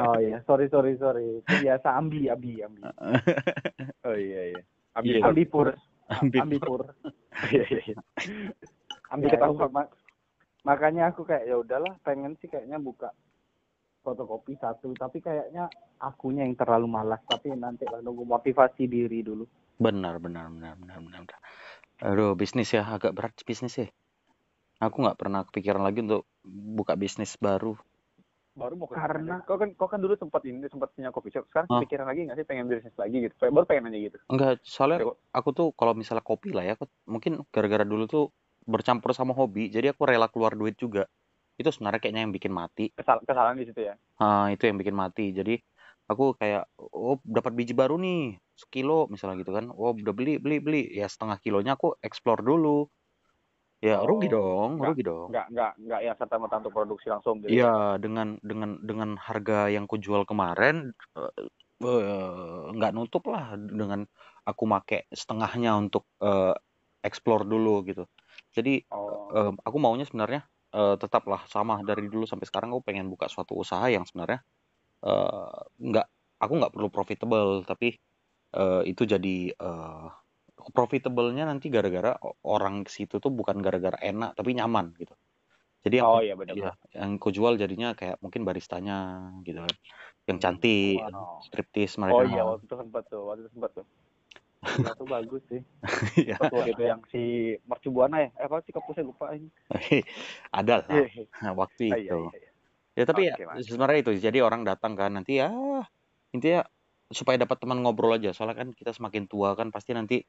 Oh iya, sorry sorry sorry. Itu biasa ambi ambi ambi. oh iya iya Iya. ambil Ambipur, Ambil. ambipur. iya iya iya. ambil Ya, ketahuan mak- makanya aku kayak ya udahlah, pengen sih kayaknya buka fotokopi satu, tapi kayaknya akunya yang terlalu malas. Tapi nanti lah nunggu motivasi diri dulu. Benar benar benar benar benar. benar. Aduh, bisnis ya agak berat bisnis ya. Aku nggak pernah kepikiran lagi untuk buka bisnis baru. Baru mau ke Karena- kau kan kau kan dulu sempat ini sempat punya coffee shop sekarang Ah. kepikiran lagi nggak sih pengen bisnis lagi gitu Kayak baru pengen aja gitu Enggak, soalnya aku tuh kalau misalnya kopi lah ya, aku mungkin gara-gara dulu tuh bercampur sama hobi, jadi aku rela keluar duit juga. Itu sebenarnya kayaknya yang bikin mati. Kesal kesalahan di situ ya Ah, itu yang bikin mati. Jadi aku kayak oh dapat biji baru nih, sekilo misalnya gitu kan. Oh, udah beli beli beli. Ya setengah kilonya aku explore dulu. Ya Oh, rugi dong, nggak- rugi dong. nggak nggak nggak ya serta merta untuk produksi langsung gitu Iya, dengan dengan dengan harga yang kujual kemarin eh, eh, nggak nutup lah dengan aku make setengahnya untuk eh, explore dulu gitu. Jadi oh eh, aku maunya sebenarnya eh, tetaplah sama dari dulu sampai sekarang aku pengen buka suatu usaha yang sebenarnya eh, nggak aku nggak perlu profitable tapi eh, itu jadi eh, profitable-nya nanti gara-gara orang ke situ tuh bukan gara-gara enak tapi nyaman gitu. Jadi yang oh iya benar Iya, yang ku jual jadinya kayak mungkin baristanya gitu kan. Yang cantik, Wow. striptis mereka oh iya waktu itu sempat tuh waktu itu sempat tuh Ya, itu bagus sih. Iya. Waktu itu yang si Mercubuana ya eh apa sih kampusnya lupa ini Ada lah Iya, waktu iya, itu. iya, iya. Ya tapi Oke, ya, sebenarnya itu jadi orang datang kan nanti ya intinya supaya dapat teman ngobrol aja. Soalnya kan kita semakin tua kan pasti nanti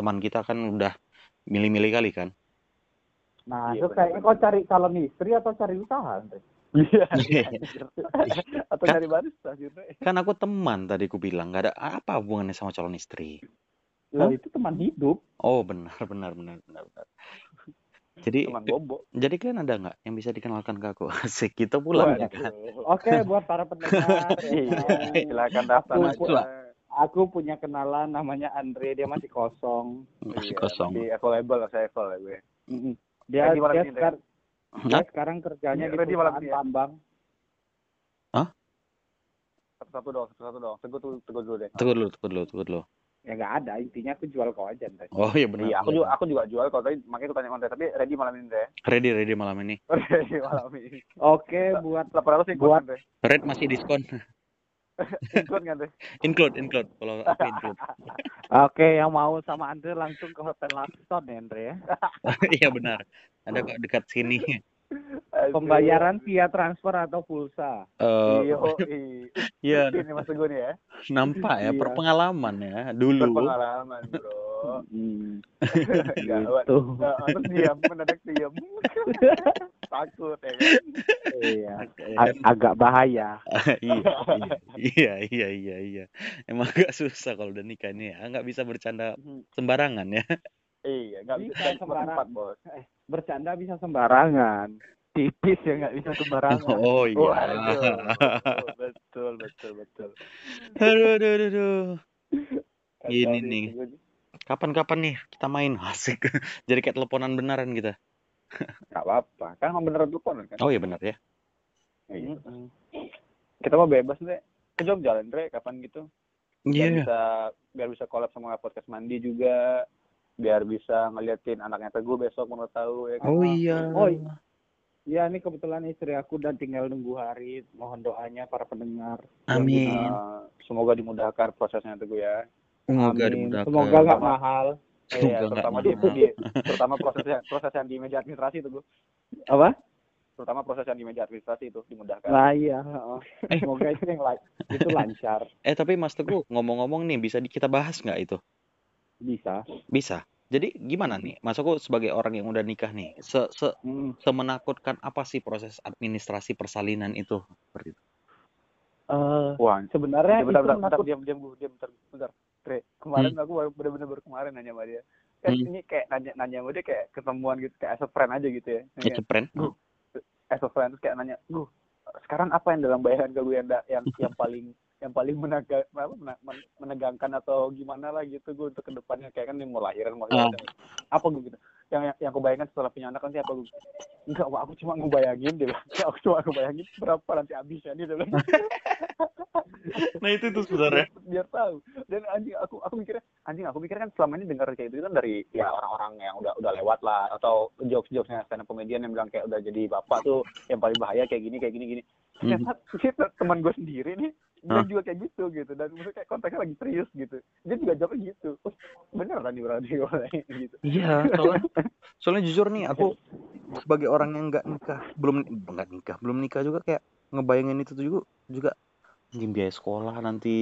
teman kita kan udah milih-milih kali kan. Nah, Iya, itu kayaknya kau cari calon istri atau cari usaha? Andre? Iya. Iya. Atau Kan- dari barista gitu. Kan aku teman tadi ku bilang nggak ada apa hubungannya sama calon istri. Lah Hah? itu teman hidup. Oh benar benar benar benar benar. Jadi Teman bobo. jadi kalian ada nggak yang bisa dikenalkan ke aku? Asik kita pulang ya kan. Oke, buat para pendengar. Iya, ya, silakan daftar aja. Aku punya kenalan namanya Andre, dia masih kosong. Masih Iya, kosong. Masih available lah saya available gue. Mm-mm. Dia, dia, ini, sekar- dia Hah? sekarang kerjanya Iya, di perusahaan ini ya. tambang. Satu-satu dong, satu-satu dong. Teguh tuh, teguh dulu deh. Tunggu dulu, tunggu dulu, tunggu dulu. Ya nggak ada, intinya aku jual kau aja, Andre. Oh iya benar. Iya, aku juga aku juga jual kalau tadi makanya aku tanya konten tapi ready malam ini deh. Ready, ready malam ini. Ready malam ini. Oke, buat 800 sih Buat-. Red masih diskon. Ikut kan deh. include, include. Kalau aku include. Oke, yang mau sama Andre langsung ke Hotel Lakson ya, Andre ya. iya benar. Ada kok dekat sini. Pembayaran via transfer atau pulsa. Eh, Iya, Iya, Ini Mas Teguh nih ya. nampak ya Iya. perpengalaman ya dulu. Berpengalaman, Bro. Hmm, Gawat. gitu. Nah, terus diam, mendadak diam. Takut ya kan. Iya, ag- agak bahaya. iya, iya, iya, iya, iya. Emang agak susah kalau udah nikah nih ya. Nggak bisa bercanda sembarangan ya. Iya, nggak bisa Bisa cari sembarang. tempat, Bos. Bercanda bisa sembarangan. Tipis ya nggak bisa sembarangan. Oh iya. Waduh. betul, betul, betul. Aduh, aduh, aduh, aduh. Ini nih. Kapan-kapan nih kita main asik. Jadi kayak teleponan beneran kita. Nggak apa-apa. Kan emang beneran telepon kan. Oh iya benar ya. Iya. Kita mau bebas, Andre. Ke Jogja, Andre, kapan gitu. Biar Iya. bisa biar bisa collab sama podcast mandi juga. Biar bisa ngeliatin anaknya Teguh besok mau tahu ya kan. Oh iya. Oh, iya. Ya, ini kebetulan istri aku dan tinggal nunggu hari. Mohon doanya para pendengar. Amin. Eh, semoga dimudahkan prosesnya Teguh ya. Semoga Amin. dimudahkan. Semoga nggak mahal. Semoga nggak terutama di, mahal. di terutama proses proses yang di meja administrasi itu, Bu. Apa? Terutama proses yang di meja administrasi itu dimudahkan. Nah iya. heeh. Semoga itu yang itu lancar. Eh tapi Mas Teguh ngomong-ngomong nih bisa di- kita bahas nggak itu? Bisa. Bisa. Jadi gimana nih? Mas aku sebagai orang yang udah nikah nih, se se Hmm. semenakutkan apa sih proses administrasi persalinan itu? Seperti itu. Eh, Wah, sebenarnya bentar, itu bentar, bentar, menakut- diam, diam, Bu, diam, bentar, bentar. Tre, kemarin aku baru bener-bener baru kemarin nanya sama dia. Kan Hmm. ini kayak nanya nanya sama dia kayak ketemuan gitu, kayak as a friend aja gitu ya. It's a friend. As a friend terus kayak nanya, "Gu, sekarang apa yang dalam bayangan gue yang yang yang paling yang paling menaga, apa, mena- men- menegangkan atau gimana lah gitu gue untuk ke depannya kayak kan yang mau lahiran mau Ah. lahiran. apa gue gitu yang yang, aku bayangkan setelah punya anak kan siapa gue enggak Wak, aku cuma ngebayangin dia bilang. aku cuma ngebayangin berapa nanti habisnya dia bilang Nah itu tuh sebenarnya. biar, biar tahu dan anjing aku aku mikirnya anjing aku mikirnya kan selama ini dengar kayak gitu kan dari ya orang-orang yang udah udah lewat lah atau jokes jokesnya stand up comedian yang bilang kayak udah jadi bapak tuh yang paling bahaya kayak gini kayak gini gini Mhm. ternyata kita teman gue sendiri nih dia juga kayak gitu gitu dan maksudnya kayak konteksnya lagi serius gitu dia juga jawabnya gitu oh, bener kan nih berarti gitu Iya, soalnya, soalnya jujur nih aku sebagai orang yang nggak nikah, belum nggak nikah, belum nikah juga kayak ngebayangin itu tuh juga juga biaya sekolah nanti.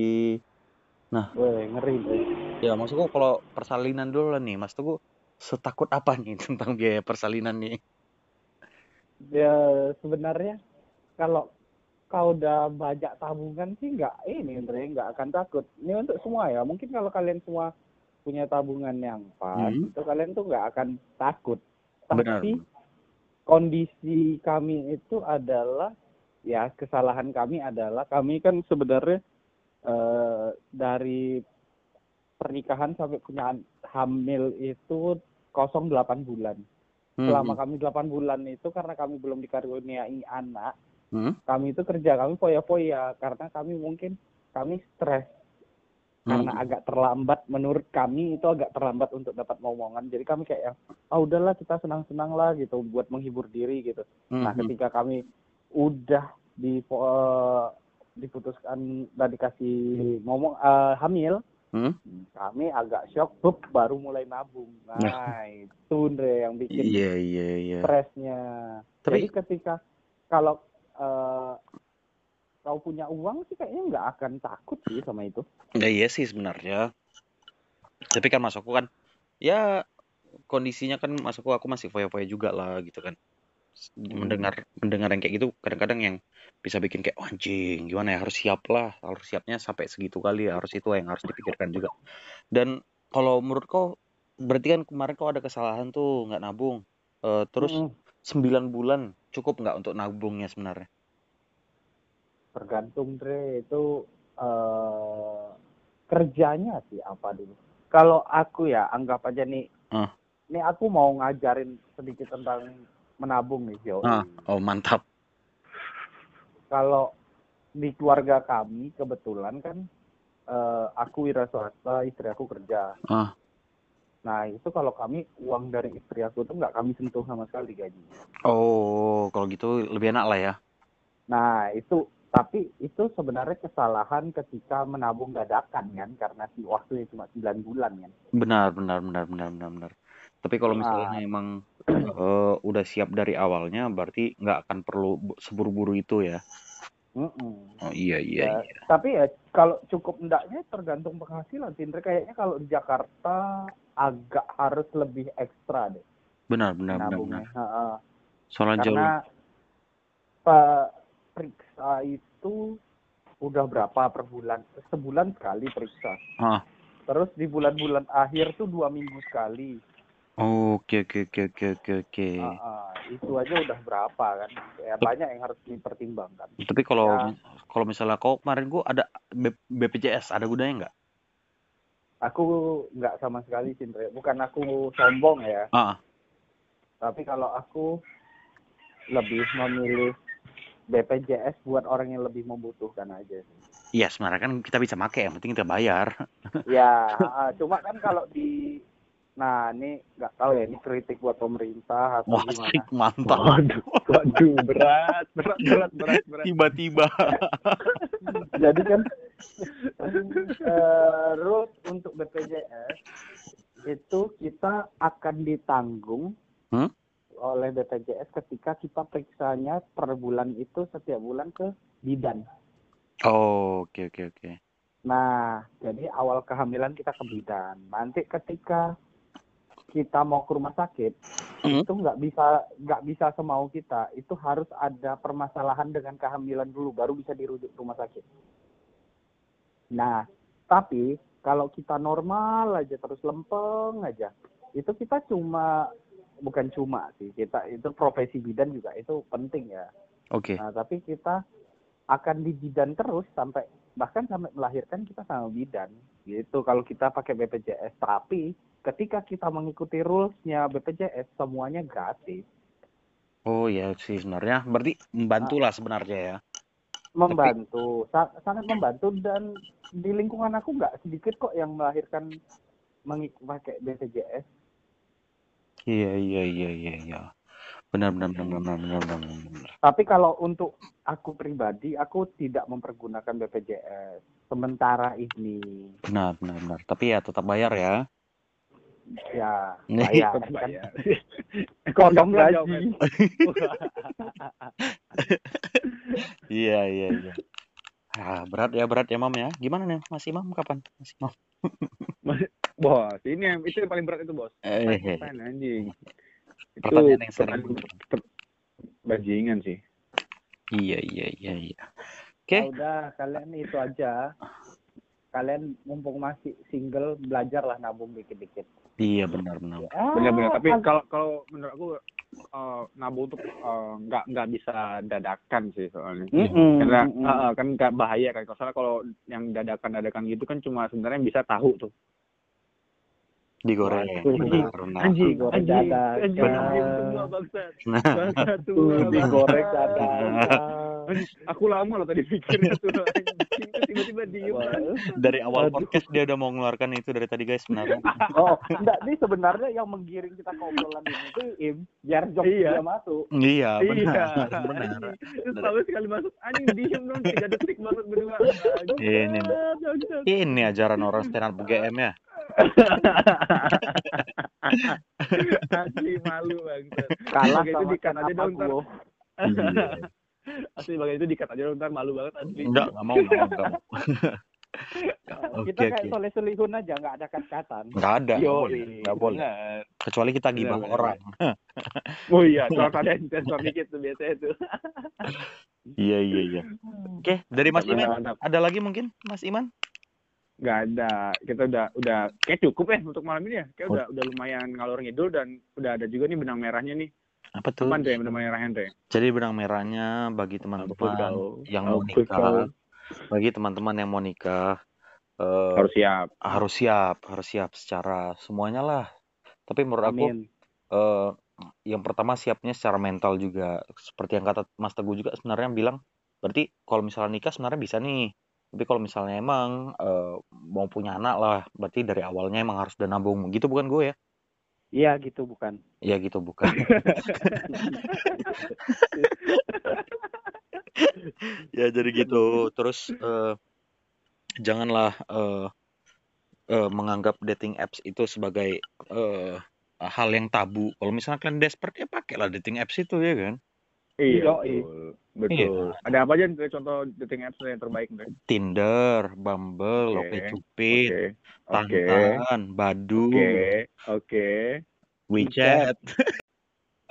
Weh, ngeri deh. Ya maksudku kalau persalinan dulu lah nih, Mas Teguh setakut apa nih tentang biaya persalinan nih? Ya sebenarnya kalau kau udah banyak tabungan sih nggak ini Andre nggak akan takut. Ini untuk semua ya. Mungkin kalau kalian semua punya tabungan yang pas, Hmm. itu kalian tuh nggak akan takut. Benar. Tapi kondisi kami itu adalah ya kesalahan kami adalah kami kan sebenarnya eh, dari pernikahan sampai punya hamil itu 08 bulan. Hmm, Selama kami 8 bulan itu karena kami belum dikaruniai anak, hmm, kami itu kerja kami foya-foya karena kami mungkin kami stres karena hmm. agak terlambat menurut kami itu agak terlambat untuk dapat ngomongan jadi kami kayak yang ah udahlah kita senang-senang lah gitu buat menghibur diri gitu Hmm, nah hmm. ketika kami udah di eh, diputuskan dan dikasih ngomong eh, hamil Hmm? kami agak shock bup, baru mulai nabung nah itu Andre yang bikin Iya iya iya. stresnya. Tapi- Jadi ketika kalau eh, kau punya uang sih kayaknya nggak akan takut sih sama itu. Ya iya sih sebenarnya. Tapi kan masukku kan ya kondisinya kan masukku aku masih foya-foya juga lah gitu kan. Mendengar mendengar yang kayak gitu kadang-kadang yang bisa bikin kayak "Wah, anjing gimana ya harus siap lah harus siapnya sampai segitu kali ya harus itu yang harus dipikirkan juga. Dan kalau menurut kau berarti kan kemarin kau ada kesalahan tuh nggak nabung. Eh, terus Mm-mm. 9 bulan cukup nggak untuk nabungnya sebenarnya? tergantung Dre itu eh kerjanya sih apa dulu. Kalau aku ya anggap aja nih, Ah. nih aku mau ngajarin sedikit tentang menabung nih Jo. Ah, oh mantap. Kalau di keluarga kami kebetulan kan eh, aku wira swasta, istri aku kerja. Ah. Nah itu kalau kami uang dari istri aku tuh nggak kami sentuh sama sekali gajinya. Oh, kalau gitu lebih enak lah ya. Nah itu tapi itu sebenarnya kesalahan ketika menabung dadakan kan karena si waktunya cuma 9 bulan kan. Benar, benar, benar, benar, benar, benar. Tapi kalau Nah. misalnya emang eh, udah siap dari awalnya, berarti nggak akan perlu bu- seburu-buru itu ya. Mm-mm. Oh iya, iya, Ya, iya. Tapi ya kalau cukup endaknya tergantung penghasilan. Tindre kayaknya kalau di Jakarta agak harus lebih ekstra deh Benar, benar, benar, benar. Ha-ha. Soalnya jauh. Karena Pak periksa itu udah berapa per bulan? Sebulan sekali periksa. Ah. Terus di bulan-bulan akhir tuh dua minggu sekali. Oke, oke, oke, oke, oke, oke. Itu aja udah berapa kan? Ya banyak yang harus dipertimbangkan. Tapi kalau Ya. kalau misalnya kau kemarin gua ada B- BPJS, ada gunanya nggak? Aku nggak sama sekali Cindre. Bukan aku sombong ya. Ah, Tapi kalau aku lebih memilih BPJS buat orang yang lebih membutuhkan aja. iya sebenarnya kan kita bisa pakai, yang penting kita bayar. Ya, ah, cuma kan kalau di Nah, ini nggak tahu ya, ini kritik buat pemerintah atau Wah, gimana. mantap. Waduh, waduh, berat, berat, berat, berat, berat. Tiba-tiba. Jadi kan Eh, rules untuk BPJS itu kita akan ditanggung Hmm? oleh BPJS ketika kita periksanya per bulan itu setiap bulan ke bidan. Oh, oke oke oke. Nah, jadi awal kehamilan kita ke bidan. Nanti ketika kita mau ke rumah sakit, Hmm. itu nggak bisa nggak bisa semau kita. Itu harus ada permasalahan dengan kehamilan dulu, baru bisa dirujuk ke rumah sakit. Nah, tapi kalau kita normal aja terus lempeng aja, itu kita cuma bukan cuma sih kita itu profesi bidan juga itu penting ya. Oke. Nah, tapi kita akan di bidan terus sampai bahkan sampai melahirkan kita sama bidan gitu kalau kita pakai BPJS. Tapi ketika kita mengikuti rules-nya BPJS semuanya gratis. Oh ya sih sebenarnya berarti membantu lah sebenarnya ya. Membantu, sa- sangat membantu dan di lingkungan aku nggak sedikit kok yang melahirkan mengik- pakai BPJS. Iya iya iya iya iya. Benar benar benar benar benar benar. Tapi kalau untuk aku pribadi, aku tidak mempergunakan BPJS sementara ini. Benar benar benar. Tapi ya tetap bayar ya. Ya, Nih. bayar. Tetap kan. bayar. Kondom Lah, gaji. Iya iya iya. Ah, berat ya berat ya Mam ya. Gimana nih Mas Imam kapan? Mas Imam. Bos, ini yang itu yang paling berat itu, Bos. Eh, Pen, pen, anjing. Itu pertanyaan yang sering. bajingan sih. Iya iya iya iya. Oke. Ya udah, kalian itu aja. Kalian mumpung masih single, belajarlah nabung dikit-dikit. Iya benar benar. Ah, Benar-benar. Tapi kan- kalau kalau menurut aku eh, nabung tuh eh, nggak nggak bisa dadakan sih soalnya. Mm-mm, Karena mm-mm. eh, eh, kan nggak bahaya kan. Kalau kalau yang dadakan-dadakan gitu kan cuma sebenarnya bisa tahu tuh. Digoreng. Anjing, Goreng dadakan. Nah, Bangsat Tuh, semua. digoreng bangsat. dadakan. Aku lama loh tadi pikirnya tuh tiba-tiba diem. dari awal Aduh. podcast dia udah mau mengeluarkan itu dari tadi guys sebenarnya. Oh, enggak, ini sebenarnya yang menggiring kita ke obrolan ini itu Im, biar jok Iya. dia masuk. Iya Iya. benar benar. Anjing. Terus tahu sekali masuk anjing diem dong tiga detik masuk berdua. Ini nih. Bangsat. Ini ajaran orang stand up GM ya. Asli malu banget. Kalah itu sama dikat aja stand dong. Asli bagian itu dikat aja ntar malu banget asli. Enggak, enggak mau, enggak mau, enggak mau. Oke, Kita kayak oke. soleh solihun aja, nggak ada kat-katan. Enggak ada, enggak Yo, boleh, boleh. bener. Kecuali kita gibah orang. Oh iya, kalau ada sensor dikit tuh biasanya tuh. Iya, iya, iya. Oke, dari Mas Iman Mantap. ada lagi mungkin Mas Iman? Nggak ada. Kita udah udah kayak cukup ya untuk malam ini ya. Kayak udah udah lumayan ngalor ngidul dan udah ada juga nih benang merahnya nih. Apa tuh? Yang benang merahnya tuh? Jadi benang merahnya bagi teman-teman yang mau nikah, bagi teman-teman yang mau nikah eh, Harus siap. harus siap, harus siap secara semuanya lah. Tapi menurut aku Amin. eh, yang pertama siapnya secara mental juga. Seperti yang kata Mas Teguh juga sebenarnya bilang, berarti kalau misalnya nikah sebenarnya bisa nih. Tapi kalau misalnya emang eh, mau punya anak lah, berarti dari awalnya emang harus udah nabung. Gitu bukan gue ya? Iya gitu bukan. Iya gitu bukan. ya jadi gitu. Terus eh, janganlah eh, eh, menganggap dating apps itu sebagai eh, hal yang tabu. Kalau misalnya kalian desperate ya pakailah dating apps itu ya kan. Iya, Iya, betul. Betul. Ada apa aja nih contoh dating apps yang terbaik nih? Tinder, Bumble, Oke, OkCupid, Oke. Oke. Tantan, Badu, Oke. Oke. WeChat.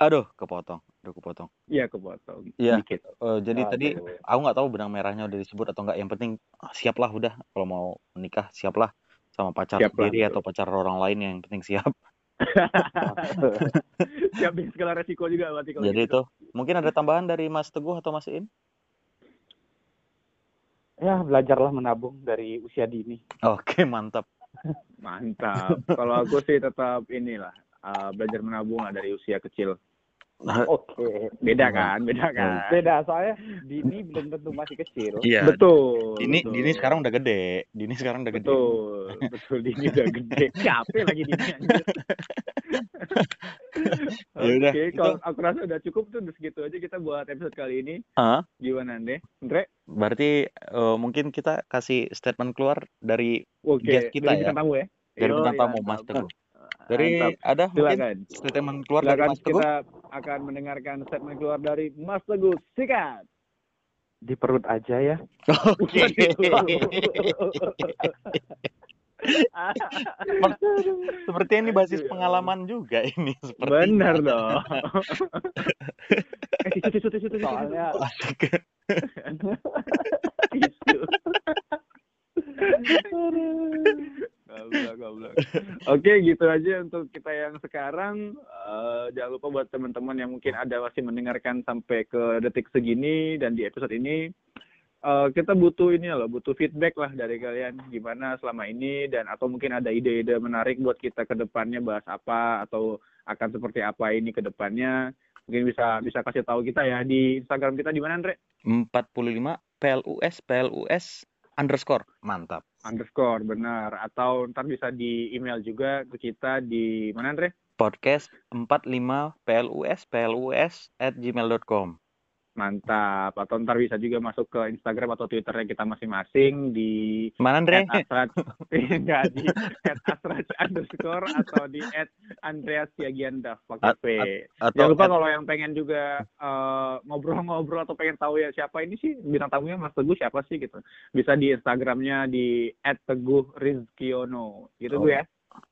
Aduh, kepotong. Aduh, kepotong. Iya, kepotong. Iya. Dikit. Eh, jadi Aduh. tadi aku nggak tahu benang merahnya udah disebut atau enggak. Yang penting ah, siaplah udah kalau mau menikah siaplah sama pacar Siaplah, sendiri atau pacar orang lain yang penting siap. Siapin segala resiko juga berarti kalau Jadi gitu. itu mungkin ada tambahan dari Mas Teguh atau Mas Iin? Ya belajarlah menabung dari usia dini. Oke, mantap. Mantap. Kalau aku sih tetap inilah uh, belajar menabung lah dari usia kecil. Oke. Beda kan? Beda kan? Beda soalnya dini belum tentu masih kecil. Iya. Betul. Dini betul. Dini sekarang udah gede. Dini sekarang udah gede. betul. Betul Dini udah gede. Capek lagi Dini. Ya udah, Oke, itu- kalau aku rasa udah cukup tuh udah segitu aja kita buat episode kali ini. Hah? Gimana deh, Andre? Berarti eh, mungkin kita kasih statement keluar dari Oke, Guest kita dari ya. bintang tamu ya. dari bintang iya, tamu Mas. Teguh. Dari Mantap. ada mungkin Silakan. statement keluar dari Silakan Mas Teguh. kita akan mendengarkan statement keluar dari Mas Teguh. Sikat. Di perut aja ya. Oke. Seperti ini basis pengalaman juga ini seperti. Benar dong. eh. Soalnya. Goblok, goblok. Oke, gitu aja untuk kita yang sekarang. Eh, jangan lupa buat teman-teman yang mungkin ada masih mendengarkan sampai ke detik segini dan di episode ini. eh, kita butuh ini loh, butuh feedback lah dari kalian gimana selama ini dan atau mungkin ada ide-ide menarik buat kita ke depannya bahas apa atau akan seperti apa ini ke depannya. Mungkin bisa bisa kasih tahu kita ya di Instagram kita di mana Andre? 45 PLUS PLUS underscore mantap. Underscore benar atau ntar bisa di email juga ke kita di mana Andre Podcast 45 PLUS PLUS at gmail.com. mantap. Atau ntar bisa juga masuk ke Instagram atau Twitternya kita masing-masing di Mana Andre? @asraj enggak di @asraj underscore atau di @andreas Siagianda pakai At- P jangan lupa at- kalau yang pengen juga eh, ngobrol-ngobrol atau pengen tahu ya siapa ini sih bintang tamunya Mas Teguh siapa sih gitu. Bisa di Instagramnya di @teguhrizkiono gitu Oh. gue ya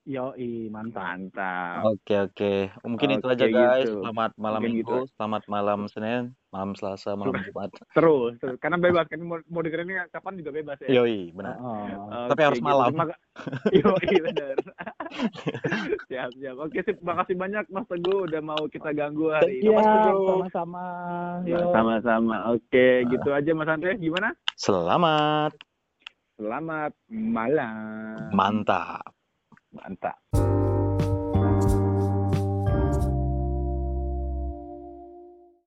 yoi mantap. mantap Oke oke. Mungkin itu Oke, aja guys. gitu. Selamat malam Mungkin Minggu, gitu. selamat malam Senin, malam Selasa, malam Jumat. terus, terus. karena bebas kan mau, mau dengerinnya kapan juga bebas ya Yoi, benar. Oh. Oke, Tapi harus gitu. malam. Terima Yoi, bener. siap, siap. Oke, sip. Makasih banyak Mas Teguh udah mau kita ganggu hari ini. Iya, Mas Teguh. sama-sama. Yo. Sama-sama. Oke, gitu aja Mas Andre. Gimana? Selamat, Selamat malam. mantap. Mantap.